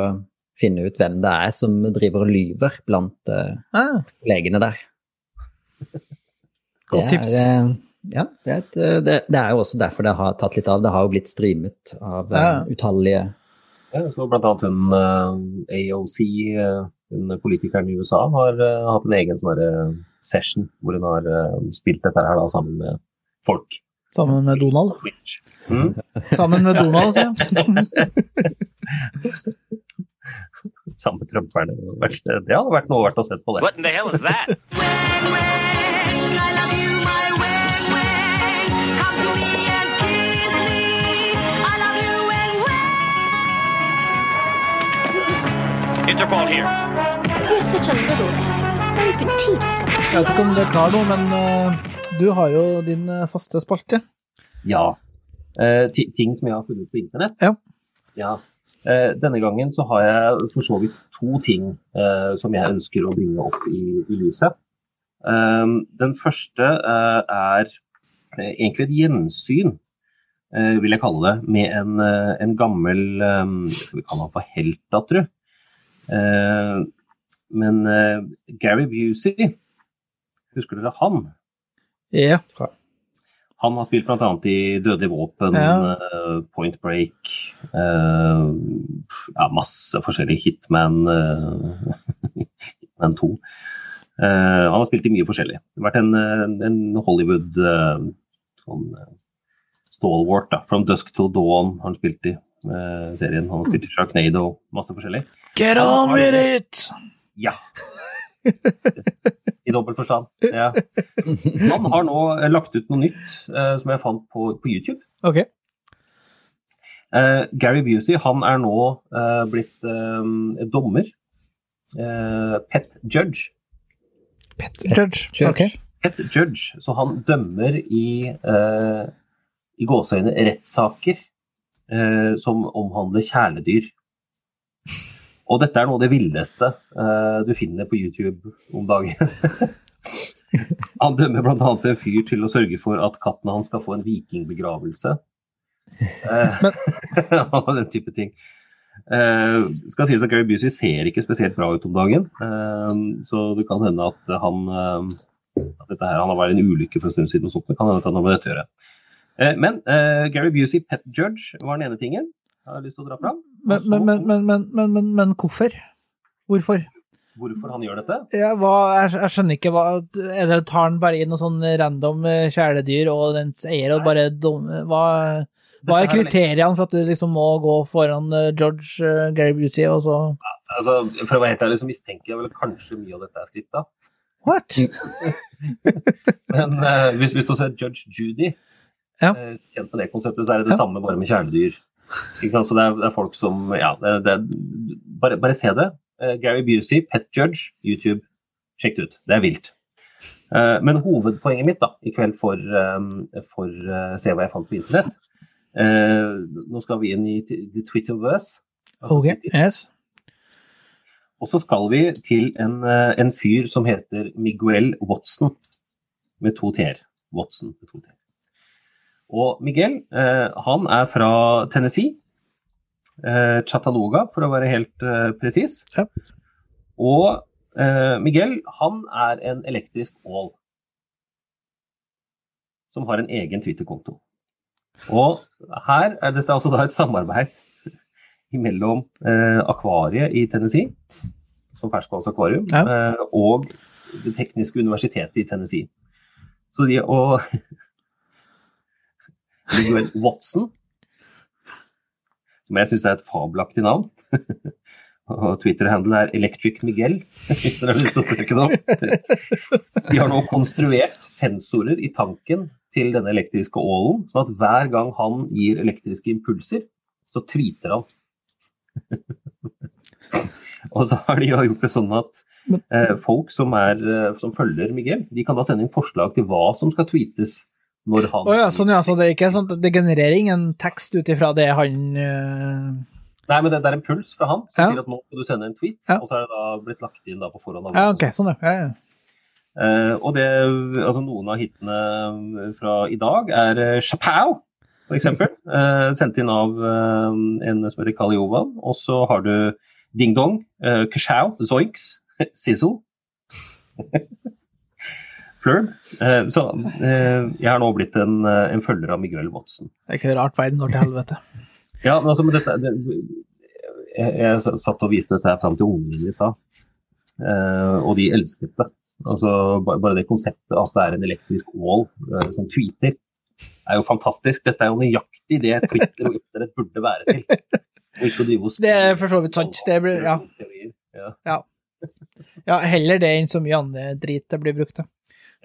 finne ut hvem det er som driver og lyver blant Ah, legene der. Godt Det tips. Er, eh, ja, det er, et, eh, det, det er jo også derfor det har tatt litt av. Det har jo blitt streamet av ja. uh, utallige Ja, så blant annet hun uh, AOC, hun uh, politikeren i USA, har eh, hatt en egen sånn eh, session hvor hun har eh, spilt dette her da, sammen med folk. sammen med Donald. Mm. Sammen med Donald, sier med trumperne. Det hadde vært noe verdt å se på det. What in the hell is that? Interpol here. You're such a little guy, very petite Jeg vet ikke om du er klar nå, men uh, du har jo din uh, faste spalte. Ja. Uh, ting som jeg har funnet på internett. Ja. Ja. Eh, denne gangen så har jeg for så vidt to ting eh, som jeg ønsker å bringe opp i, i lyset. Den første er egentlig et gjensyn, eh, vil jeg kalle det, med en, en gammel um, Skal vi kalle han for helt, da, tru? Eh, men eh, Gary Busey, husker dere han? Ja. Han har spilt bl.a. i Dødelige våpen, Ja. eh, Point Break, eh, ja, masse forskjellige Hitman, uh, Hitman 2. Eh, han har spilt i mye forskjellig. Det har vært en, en, Hollywood sånn, stalwart. da. From Dusk Till Dawn har han spilt i serien. Han har spilt i Sharknado, masse forskjellig. Get on with it! Ja. I dobbelt forstand. Ja. Han har nå eh, lagt ut noe nytt eh, som jeg fant på, på YouTube. Ok. Eh, Gary Busey han er nå eh, blitt eh, dommer. Eh, pet judge. Pet Judge. Judge. okay. Pet judge. Så han dømmer i, eh, i gåseøyne rettssaker eh, som omhandler kjæledyr. Og dette er noe av det villeste uh, du finner på YouTube om dagen. han dømmer bl.a. en fyr til å sørge for at katten hans skal få en vikingbegravelse. Uh, og den type ting. Uh, skal sies at Gary Busey ser ikke spesielt bra ut om dagen, uh, så det kan hende at han at dette her, Han har vært en ulykke for en stund siden, og sånt, det kan hende at han har med dette å gjøre. Men Gary Busey, pet judge, var den ene tingen jeg har lyst til å dra fram. Men, men, men, men, men, men, men, men hvorfor? Hvorfor? Hvorfor han gjør dette? Ja, hva, jeg, jeg skjønner ikke hva Eller Tar han bare inn noe sånn random eh, kjæledyr og dens eier og bare dom, hva, hva er er kriteriene for at du liksom må gå foran eh, George uh, Gary Busey og så Altså, for å være helt ærlig, så mistenker jeg vel kanskje mye av dette er skripta. What? Men uh, hvis, hvis du ser Judge Judy, Ja. uh, kjent med det konseptet, så er det det Ja. samme bare med kjæledyr. Så det er, det er folk som Ja, det, det bare, bare se det. Uh, Gary Busey, Pet Judge, YouTube. Sjekk det ut. Det er vilt. Uh, men hovedpoenget mitt da, i kveld for, um, for uh, Se hva jeg fant på internett Nå skal vi inn i the Twitterverse. altså Ok, yes. Og så skal vi til en, en fyr som heter Miguel Watson, med to t-er. Watson med to t-er. Og Miguel, eh, han er fra Tennessee. Eh, Chattanooga, for å være helt eh, presis. Ja. Og eh, Miguel, han er en elektrisk ål. Som har en egen Twitter-konto. Og her er dette altså da et samarbeid mellom eh, akvariet i Tennessee, som ferskvannsakvarium, Ja. eh, og Det tekniske universitetet i Tennessee. Så de og Miguel Watson, som jeg syns er et fabelaktig navn. Og Twitter-handelen er Electric Miguel, hvis dere har lyst til å søke det. De har nå konstruert sensorer i tanken til denne elektriske ålen, sånn at hver gang han gir elektriske impulser, så tweeter han. Og så har de gjort det sånn at eh, folk som, er, eh, som følger Miguel, de kan da sende inn forslag til hva som skal tweetes når han oh, ja, sånn ja, så det er ikke sånn det genererer ingen tekst ut ifra det han øh, Nei, men det, det er en puls fra han som Ja. sier at nå skal du sende en tweet, Ja. og så er det da blitt lagt inn da på forhånd. Ja, ok, sånn ja. ja. Eh, og det, altså noen av hitene fra i dag er uh, Chapow, for eksempel. Eh, sendt inn av eh, en som heter Kali Jovan. Og så har du Ding Dong, uh, Kashau, Zoinks, Sizzle. Flurb. Eh, så eh, jeg har nå blitt en, eh, en følger av Miguel Watson. Det er ikke rart verden går til helvete. Ja, men altså, men dette, det, jeg, jeg satt og viste dette her fram til ungene mine i stad, og de elsket det. Altså, bare, det konseptet at det er en elektrisk ål som tweeter, er jo fantastisk. Dette er jo nøyaktig det Twitter og internett burde være til. Det er for så vidt sant. Det blir- ja. Ja. Ja, heller det enn så mye andre drit det blir brukt til.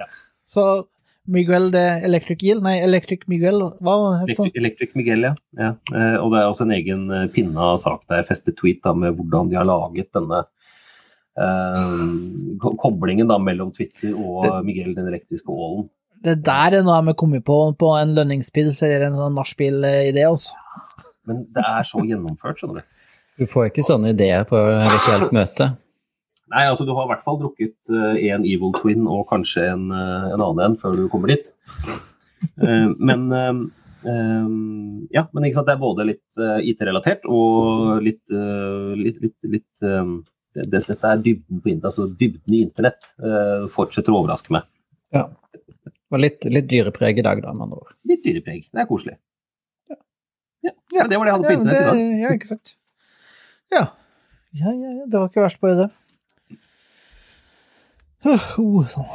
Ja. Så Miguel de Electric Eel, nei, Electric Miguel, hva het sånn? Electric, Electric Miguel, ja. ja. Eh, og det er også en egen eh, pinna sak der, festet tweet da, med hvordan de har laget denne eh, koblingen da, mellom Twitter og Miguel den elektriske ålen. Det der er noe de har kommet på på en lønningspils eller en sånn nachspiel-idé, altså. Men det er så gjennomført, skjønner du. Du får ikke sånne ideer på virtuelt møte. Nei, altså du har i hvert fall drukket én Evil Twin og kanskje en, eh, en annen en før du kommer dit. Eh, men eh, eh, ja, men ikke sant, det er både litt uh, IT-relatert og litt, uh, litt, litt, litt eh, det, det, Dette er dybden på internett, altså dybden i internett uh, fortsetter å overraske meg. Ja. Var litt, litt dyrepreg i dag, da, med andre ord. Litt dyrepreg. Det er koselig. Ja, men det var det jeg hadde på Ja, internett i dag. ja, ikke sant. Ja. Ja, ja, ja, det var ikke verst på det. Uh, uh, sånn.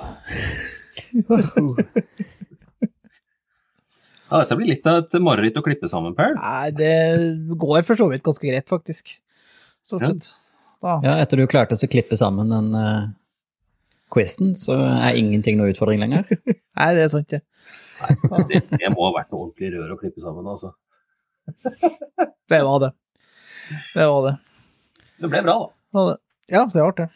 Ja, dette blir litt av et mareritt å klippe sammen, Per. Nei, det går for så vidt ganske greit, faktisk. Stort sett. Da. Ja, etter du klarte å klippe sammen den uh, quizen, så er ingenting noe utfordring lenger. Nei, det er sant, det. Det, det må ha vært noe ordentlig rør å klippe sammen, altså. Det var det. Det var det. Det ble bra, da. var. Ja, det ble det.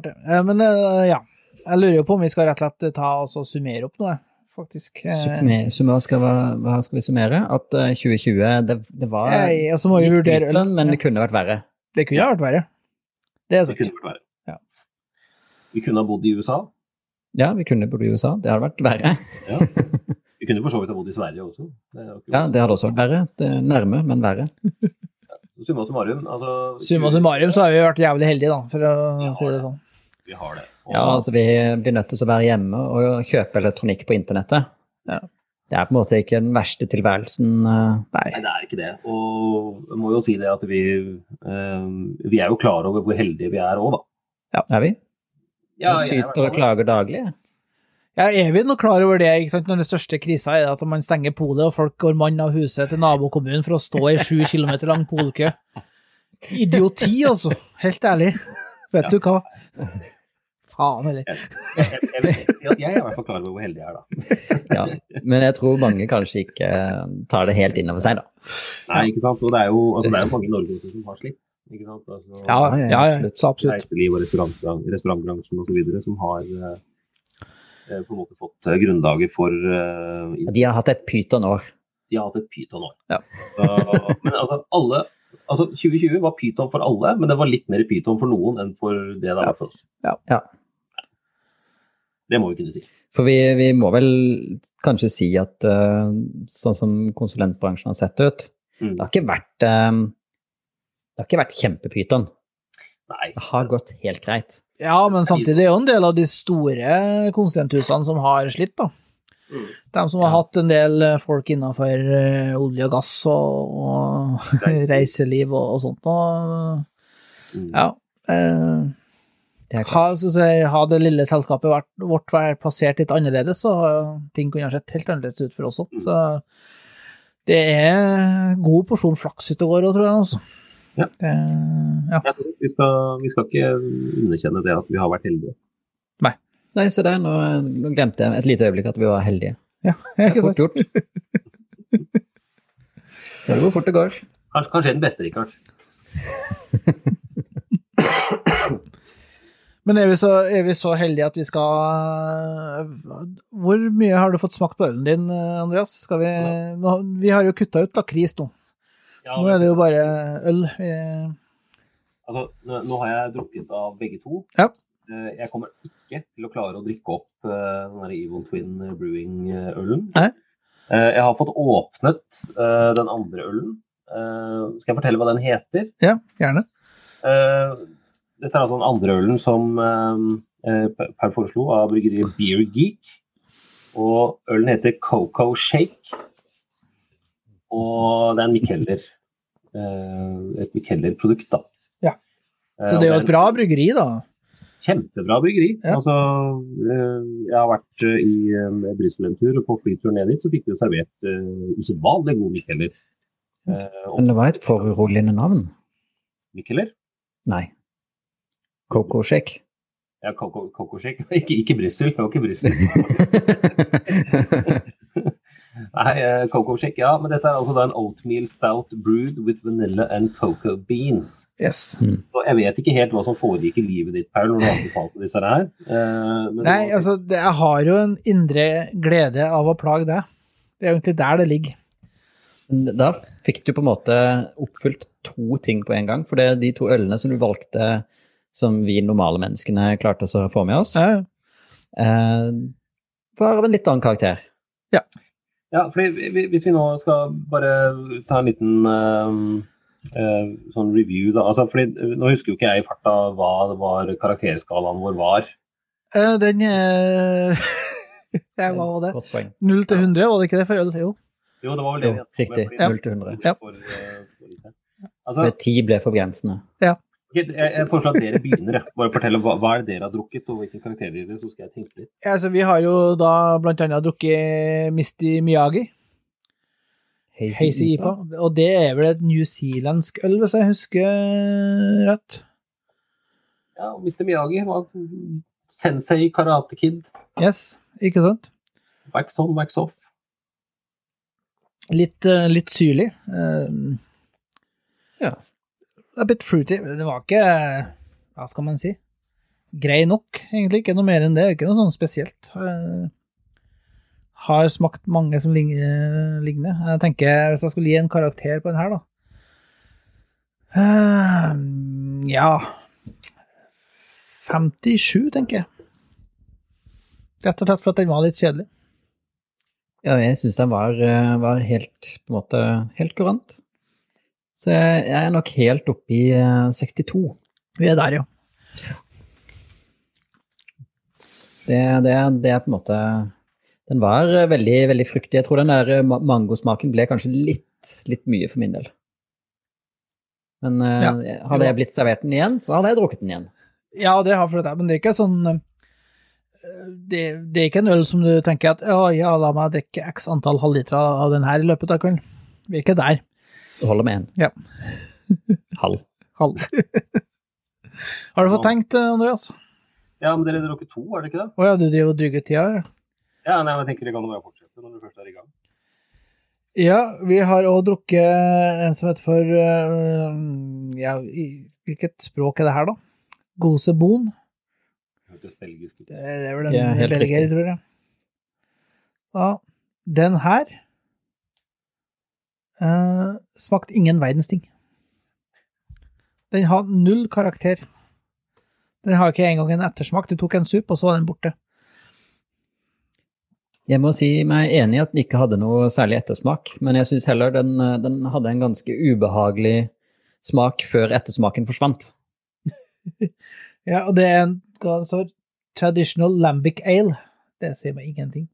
Det. Eh, Men eh, ja, jeg lurer jo på om vi skal rett og slett ta oss og summere opp noe, faktisk. Eh, Summer, summer skal, hva- hva skal vi summere? At eh, 2020, det, det var ja, Og så må vi litt vurdere men det kunne vært verre. Det kunne ha vært verre. Det er Det kunne vært verre. Ja. Vi kunne ha bodd i USA. Ja, vi kunne bodd i USA. Det hadde vært verre. Vi kunne for så vidt ha bodd i Sverige også. Det Ja, det hadde også vært verre. Det er nærme, men verre. Summa summarum, altså Summa summarum så har vi vært jævlig heldige, da, for å si det det. sånn. Vi har det. Og, Ja, altså Vi blir nødt til å være hjemme og kjøpe elektronikk på internettet. Ja. Det er på en måte ikke den verste tilværelsen. eh, Nei. Nei, det er ikke det. Og jeg må jo si det at vi, eh, vi er jo klar over hvor heldige vi er òg, da. Ja, Er vi? Ja, Vi er syter og klager daglig. Ja, er vi nå klar over det, ikke sant, når den største krisa er at man stenger polet, og folk går mann av huset til nabokommunen for å stå i sju kilometer lang polkø? Idioti, altså. Helt ærlig. Vet du hva? Faen heller. Jeg, jeg, jeg, jeg er i hvert fall klar over hvor heldig jeg er, da. Ja. Men jeg tror mange kanskje ikke eh, tar det helt inn over seg, da. Nei, ikke sant. Og det er jo, altså, det er jo mange i Norge som har slitt. Ikke sant? Altså, Ja, Ja, ja, ja, ja, absolutt. reiseliv og så restaurantbransjen osv. som har eh, på en måte fått eh, grunnlaget for eh, De har hatt et pytonår. De har hatt et pytonår. Ja. Men altså, alle Altså, 2020 var pyton for alle, men det var litt mer pyton for noen enn for det det var for oss. Ja. Ja. Det må vi kunne si. For vi, vi må vel kanskje si at uh, sånn som konsulentbransjen har sett ut, Mm. det har ikke vært eh, Det har ikke vært kjempepyton. Nei. Det har gått helt greit. Ja, men samtidig er jo en del av de store konsulenthusene som har slitt, da. Mm. De som har hatt en del eh, folk innenfor eh, olje og gass og, og reiseliv og, og sånt. Og, Mm. ja. Eh, Det ha, si, ha det lille selskapet vært, vårt vært plassert litt annerledes, så ting kunne ha sett helt annerledes ut for oss òg. Mm. Så det er god porsjon flaks ute og går òg, tror jeg. Altså. Ja. Det, ja. Jeg synes vi, skal, vi skal ikke underkjenne det at vi har vært heldige. Nei, se der, nå, nå glemte jeg et lite øyeblikk at vi var heldige. ja, ikke Fort sant? gjort. Ser du hvor fort det går? Kanskje, kanskje den beste, Rikard. Men er vi, så, er vi så heldige at vi skal Hvor mye har du fått smakt på ølen din, Andreas? Skal vi, nå, vi har jo kutta ut lakris nå, så nå er det jo bare øl. Altså, nå, har jeg drukket av begge to. Ja. Eh, Jeg kommer ikke til å klare å drikke opp eh, den der Evil Twin Brewing-ølen. Eh, Jeg har fått åpnet den andre ølen. Skal jeg fortelle hva den heter? ja, gjerne. Dette er altså den andre ølen som Per foreslo av bryggeriet Beer Geek. Og ølen heter Coco Shake. Og det er en Mikkeller. eh, Et Micheller-produkt, da. Ja. Eh, Så det er jo et bra bryggeri, da. Kjempebra bryggeri. Ja. Altså, eh, jeg har vært i Brussel en tur, og på flyturen ned dit så fikk vi jo servert uh, usedvanlig god Micheller. Uh, Men det var et foruroligende navn. Micheller? Nei. Coco Shake. Ja, Coco Ikke, ikke Brussel, det var ikke Brussel. Nei, eh, Shake, ja. Men dette er altså da en oatmeal stout brewed with vanilla and cocoa beans. Yes. Og jeg vet ikke helt hva som foregikk i livet ditt, Paul, når du anbefalte disse her. Eh, men Nei, var- altså, det, jeg har jo en indre glede av å plage deg. Det er jo egentlig der det ligger. Da fikk du på en måte oppfylt to ting på en gang. For det de to ølene som du valgte som vi normale menneskene klarte oss å få med oss, Ja, eh, var av en litt annen karakter. Ja, fordi vi- vi- Hvis vi nå skal bare ta en liten uh, uh, sånn review, da. Altså, fordi, nå husker jo ikke jeg i farta hva det var karakterskalaen vår var. Uh, Den eh, ja, Hva var det? Godt 0 til 100, var det ikke det for øl? Jo. Jo, det var vel det. Jo, riktig. 0 til 100. Ja. For, eh, for lite. Altså, For ti ble for grensene. ok, jeg, jeg foreslår at dere begynner. Bare fortell hva, hva er det dere har drukket, og hvilke karakterer dere så skal jeg tenke litt. Ja, altså, vi har jo da blant annet drukket Misty Miyagi, Hazy IPA, og det er vel et newzealandsk øl, hvis jeg husker rett. Ja, Mr. Miyagi var Sensei Karate Kid. Yes, ikke sant? Wax on, wax off. Litt, eh, litt syrlig. Um, Ja. A bit fruity. Det var ikke Hva skal man si? Grei nok, egentlig. Ikke noe mer enn det. Ikke noe sånn spesielt. Eh, har smakt mange som ligner. ligner. Jeg tenker, Hvis jeg skulle gi en karakter på den her, da Eh, Ja 57, tenker jeg. Rett og slett for at den var litt kjedelig. Ja, jeg syns den var, eh, var helt, på en måte, helt kurant. Så jeg, jeg er nok helt oppe i eh, 62. Vi er der, ja. Så det, det, det er på en måte Den var eh, veldig, veldig fruktig. Jeg tror den der eh, ma- mangosmaken ble kanskje litt, litt mye for min del. Men eh, Ja. hadde jeg blitt servert den igjen, så hadde jeg drukket den igjen. Ja, det har for det, men det er ikke sånn eh, det, det er ikke en øl som du tenker at å ja, la meg drikke x antall halvlitere av den her i løpet av kvelden. Vi er ikke der. Det holder med én. Ja. Halv. Halv. har du fått tenkt, eh, Andreas? Ja, men dere drukket to, er det ikke det? Å ja, du driver og drygger tida her? Ja, nei, men jeg tenker det kan jo bare fortsette når du først er i gang. Ja, vi har òg drukket en som heter for eh, Ja, i, hvilket språk er det her, da? Gose Bon? Hørtes belgisk ut. Det er vel en Ja, belgier, tror jeg. Ja, den her eh, smakte ingen verdens ting. Den har null karakter. Den har ikke engang en ettersmak. Du tok en sup, og så var den borte. Jeg må si meg enig i at den ikke hadde noe særlig ettersmak, men jeg syns heller den, eh, den hadde en ganske ubehagelig smak før ettersmaken forsvant. Ja, og det er en altså, traditional lambic ale. Det sier meg ingenting.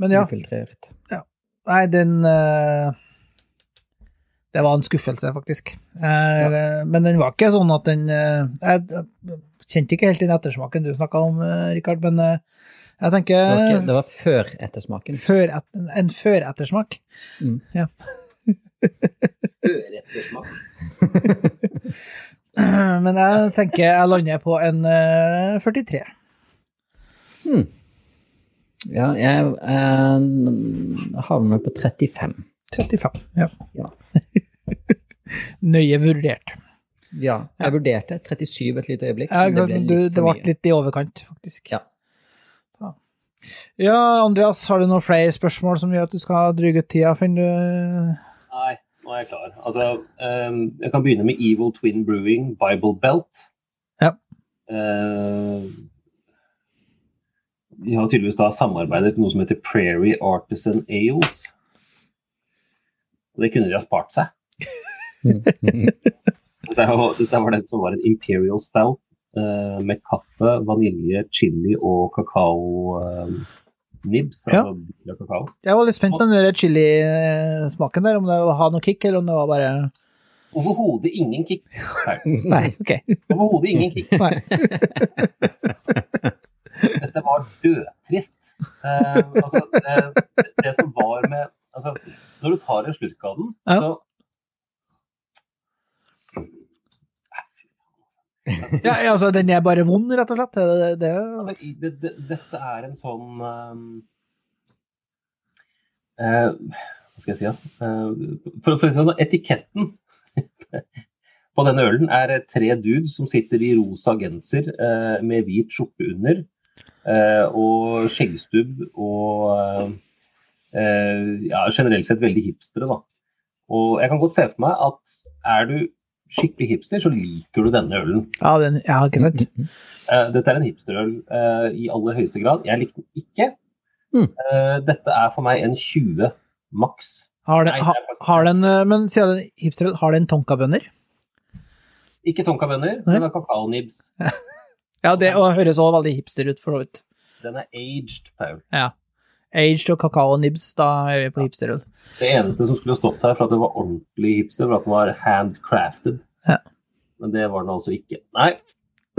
Men ja, Ufiltrert. Nei, den eh, Det var en skuffelse, faktisk. Ja. Men den var ikke sånn at den eh, Jeg kjente ikke helt den ettersmaken du snakka om, eh, Rikard, men eh, jeg Det var, ikke, tenker det var før ettersmaken. før et, en førettersmak. Mm. Ja. Ørettersmak. Men jeg tenker jeg lander på en eh, 43. Hmm. Ja, jeg eh, havner nok på 35. 35. Ja. Ja. Nøye vurdert. Ja, jeg vurderte 37 et lite øyeblikk. Ja, men det ble du, litt det for ble mye. litt i overkant, faktisk. Ja. Ja, Andreas, har du noen flere spørsmål som gjør at du skal dryge ut tida? Finner du Nei, nå er jeg klar. Altså, um, jeg kan begynne med Evil Twin Brewing Bible Belt. Ja. Eh, de har tydeligvis da samarbeidet med noe som heter Prairie Artisan Ales. Og det kunne de ha spart seg. Dette, er dette var den som var en Imperial Stout eh, med kaffe, vanilje, chili og kakao eh, nibs. Ja. Altså kakao. Jeg var litt spent på den chilismaken der, om det hadde noe kick, eller om det var bare Overhodet ingen kick. Nei, Nei, ok. Overhodet ingen kick. Nei. Dette var dødtrist. Eh, altså, det, det som var med altså, Når du tar en slurk av den, Ja. så Ja, altså, den er bare vond, rett og slett. Det, det, det, altså, det, det, Dette er en sånn ehm, uh, Hva skal jeg si? Eh, for, for sånn, etiketten på denne ølen er tre dudes som sitter i rosa genser eh, med hvit skjorte under, eh, og skjeggstubb og eh, eh, ja, generelt sett veldig hipstere, da. Og jeg kan godt se for meg at er du skikkelig hipster, så liker du denne ølen. ja, den, ja, ikke sant? Eh, dette er en hipsterøl eh, i aller høyeste grad. Jeg likte den ikke. Mm. Eh, dette er for meg en 20 maks. Har den, Nei, ha, har den eh, Men sier den hipsterøl, har den tonkabønner? Ikke tonkabønner, men det er kakaonibs. Ja, det og høres også veldig hipster ut, for så vidt. Den er aged, Paul. Aged og kakao nibs, da er vi på hipsterøl. Det eneste som skulle stått her for at det var ordentlig hipster, var at den var handcrafted. Ja. Men det var den altså ikke. Nei,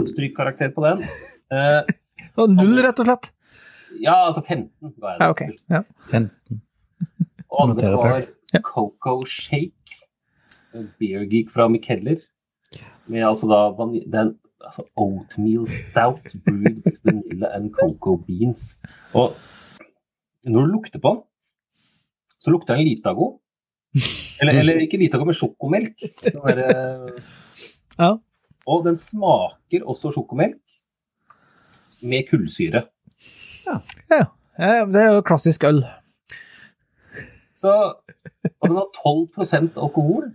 stryk karakter på den. Eh, Og null, rett og slett. ja, altså 15 ga jeg den. Ja, ok. Ja. 15. Og andre var Ja. Coco Shake. En Beer Geek fra Mikeller. Med altså da vani- det er en altså oatmeal stout brewed with vanilla and cocoa beans. Og når du lukter på den, så lukter den Litago. Eller, eller ikke Litago, men sjokomelk. Den eh, Ja. Og den smaker også sjokomelk med kullsyre. ja, det er jo klassisk øl. Så og den har 12% alkohol.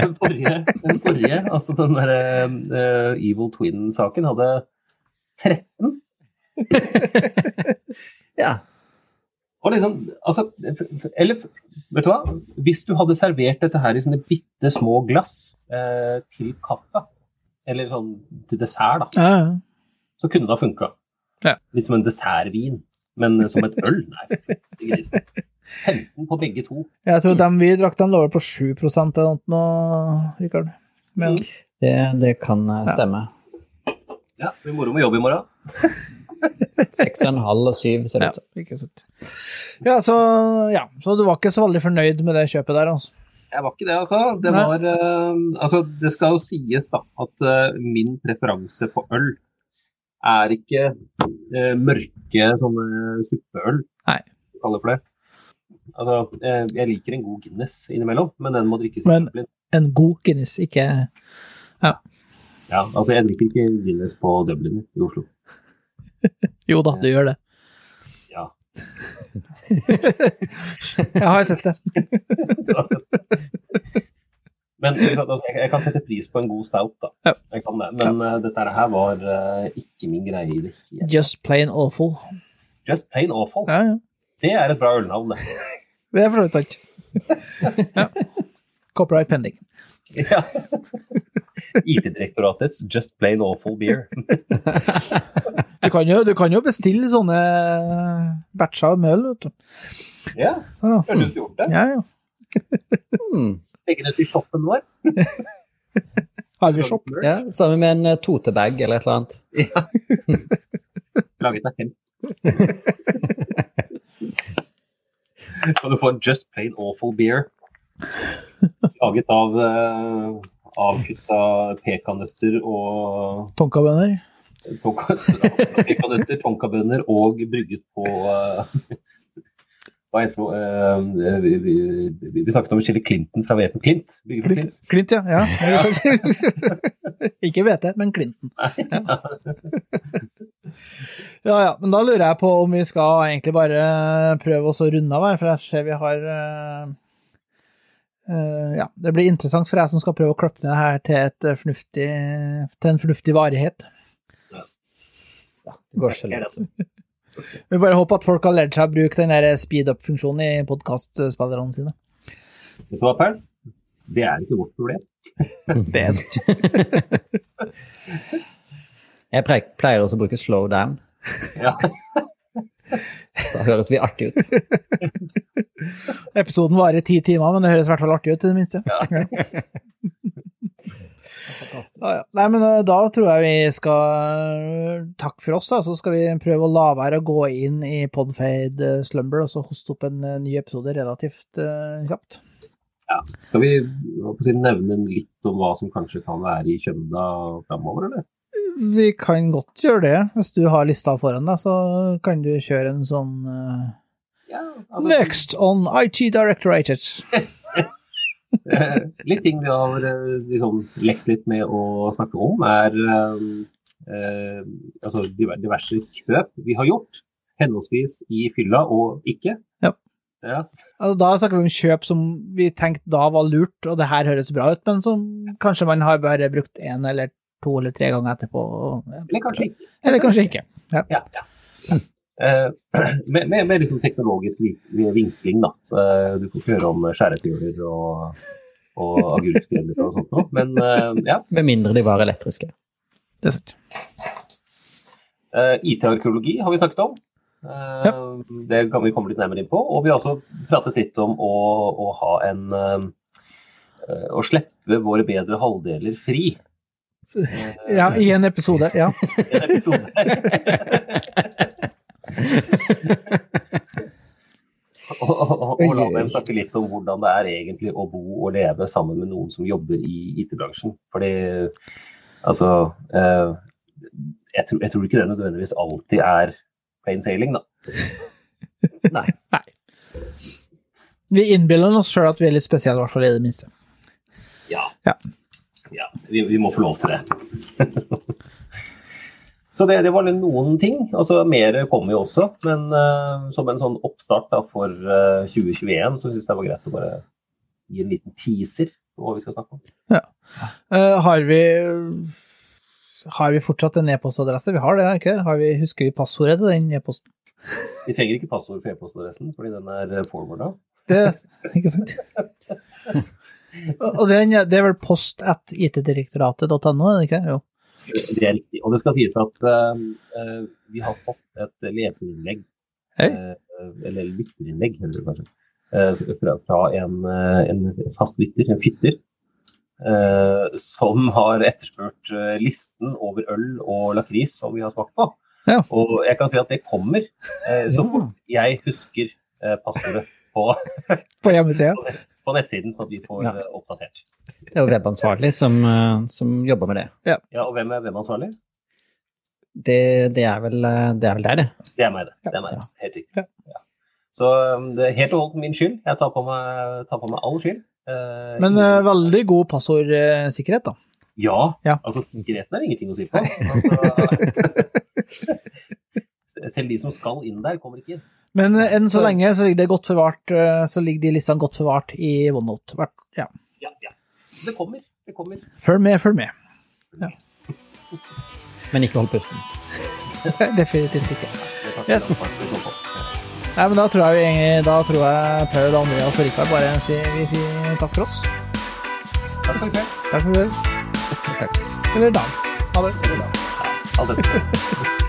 Den forrige, den forrige altså den der uh, Evil Twin-saken, hadde 13. Ja. Og liksom, altså, eller vet du hva? Hvis du hadde servert dette her i sånne bitte små glass eh, til kaffe, eller sånn til dessert, da, Ja, ja. så kunne det ha funka. Ja. Litt som en dessertvin, men som et øl. Nei. det 15 på begge to. Jeg tror dem vi drakk, den lå på 7% eller noe, Rikard. Men, Det, det kan eh, stemme. Ja, det blir moro med jobb i morgen. 6,5 og 7 ser det ut som. ikke sant. Ja, så, ja, så du var ikke så veldig fornøyd med det kjøpet der, altså? Jeg var ikke det, altså. Det var uh, Altså, det skal jo sies, da, at uh, min preferanse på øl er ikke eh, mørke sånne suppeøl, Nei. kaller for det. Altså, eh, jeg liker en god Guinness innimellom, men den må drikkes i Men-. En god Guinness, ikke Ja, altså jeg drikker ikke Guinness på Dublin i Oslo. Jo da, du gjør det. Ja. Jeg har sett det. Men ikke sant, altså, jeg, jeg kan sette pris på en god stout, da. Ja. Jeg kan det. Men eh, dette her var uh, ikke min greie i det hele Just plain awful. Just plain awful. Ja, ja. Det er et bra ølnavn, det. Det er for så vidt sant. Copyright pending. Ja. IT-direktoratets Just plain awful beer. Du kan jo, du kan jo bestille sånne batcher med øl, vet du. Ja, jeg har lyst du å gjort det. ja, ja. Legge i shoppen vår. Har vi shop? Ja, Sammen med en eh, totebag eller et eller annet. Ja. Laget av hemp. Kan du få en Just plain awful beer laget av uh, avkutta pekanøtter og Tonkabønner. tonka, pekannøtter, tonkabønner og brygget på eh, Det? eh, vi, vi, vi, vi snakket om å skille Clinton fra Veten Clint. Clint. Clint. Klint ja. ja. ikke VT, men Clinton. Ja. ja ja, men da lurer jeg på om vi skal egentlig bare prøve oss å runde av her, for jeg ser vi har uh, Ja, det blir interessant for deg som skal prøve å klippe ned her til, eh, fornuftig, til en fornuftig varighet. Det går så lett. Vi bare håper at folk har lært seg å bruke den der speed up-funksjonen i podkastspillerne sine. Vet du hva, Perl? Det er ikke vårt problem. Det er sant. Jeg pleier også å bruke slow down. Ja. Da høres vi artig ut. Episoden varer ti timer, men det høres i hvert fall artig ut, i det minste. Ja, ja. Nei, men eh, da tror jeg vi skal Takk for oss, da. Så skal vi prøve å la være å gå inn i Podfade eh, Slumber og så hoste opp en eh, ny episode relativt uh, kjapt. Skal vi si, nevne litt om hva som kanskje kan være i kjømda framover, eller? Vi kan godt gjøre det. Hvis du har lista foran deg, så kan du kjøre en sånn uh... Ja, altså, Next on IT Directorated. Eh, litt ting vi har eh, liksom, lekt litt med å snakke om, er eh, eh, altså diverse kjøp vi har gjort, henholdsvis i fylla og ikke. Ja. Ja, Altså, da snakker vi om kjøp som vi tenkte da var lurt, og det her høres bra ut, men som kanskje man har bare brukt én eller to eller tre ganger etterpå. og- Ja. eller kanskje ikke. Eller kanskje ikke. Ja. Ja, med, med, med liksom teknologisk vinkling, da. Så, eh, du får ikke høre om skjærefjøler og, og agurkskreller og sånt noe. Men eh, ja. Med mindre de var elektriske. Det er sant. Eh, IT-arkeologi har vi snakket om. Eh, Det kan vi komme litt nærmere inn på. Og vi har også pratet litt om å, å ha en eh, eh, Å slippe våre bedre halvdeler fri. Eh, Ja, i en episode. Ja. en episode. og, og, og la dem snakke litt om hvordan det er egentlig å bo og leve sammen med noen som jobber i IT-bransjen. Fordi altså eh, jeg, tror, jeg tror ikke det nødvendigvis alltid er plain sailing, da. Nei. Vi innbiller oss sjøl at vi er litt spesielle, i hvert fall i det minste. Ja. Ja. Ja, vi, vi må få lov til det. Så det, det var noen ting. altså Mer kommer jo også. Men uh, som en sånn oppstart da, for uh, 2021, så syns jeg det var greit å bare gi en liten teaser på hva vi skal snakke om. Eh, har vi har vi fortsatt en e-postadresse? Vi har det, ikke det? Har vi, husker vi passordet til den e-posten? Vi trenger ikke passord for e-postadressen, fordi den er forwarda. Det, ikke sant? Og den, det er vel post at itdirektoratet.no, er det ikke? Jo. Riktig. Og det skal sies at eh, eh, vi har fått et leserinnlegg, hey. uh, eller lytterinnlegg, heller kanskje, uh, fra, fra en, eh, en fast lytter, en fytter, eh, som har etterspurt eh, listen over øl og lakris som vi har smakt på. Ja. Og jeg kan si at det kommer eh, så fort jeg husker eh, passordet på, På hjemmesida. på nettsiden, så at vi får Ja. eh, oppdatert. Det er jo webansvarlig som, eh, som jobber med det. Ja, og hvem er er? Det, det, er vel, eh, det er vel der, det. Det er meg, det. det er meg, Helt riktig. Ja. Så um, det er helt og holdent min skyld. Jeg tar på meg, tar på meg all skyld. Eh, Men eh, veldig god passordsikkerhet, da. ja, Ja. altså sikkerheten er ingenting å si på. Altså, selv de som skal inn der, kommer ikke inn. Men eh, enn så lenge så ligger det godt forvart, eh, så ligger de listene godt forvart i OneNote. Ja. Ja, ja. Det kommer. Det kommer. Følg med, følg med. Men ikke hold pusten. Definitivt ikke. Yes. i så. Nei, men da tror jeg, egentlig- da tror jeg Paul, Andreas og Rikard bare sier, vi sier takk for oss. Takk for i kveld. Takk for det. Eller dag. Ha det. Alt dette.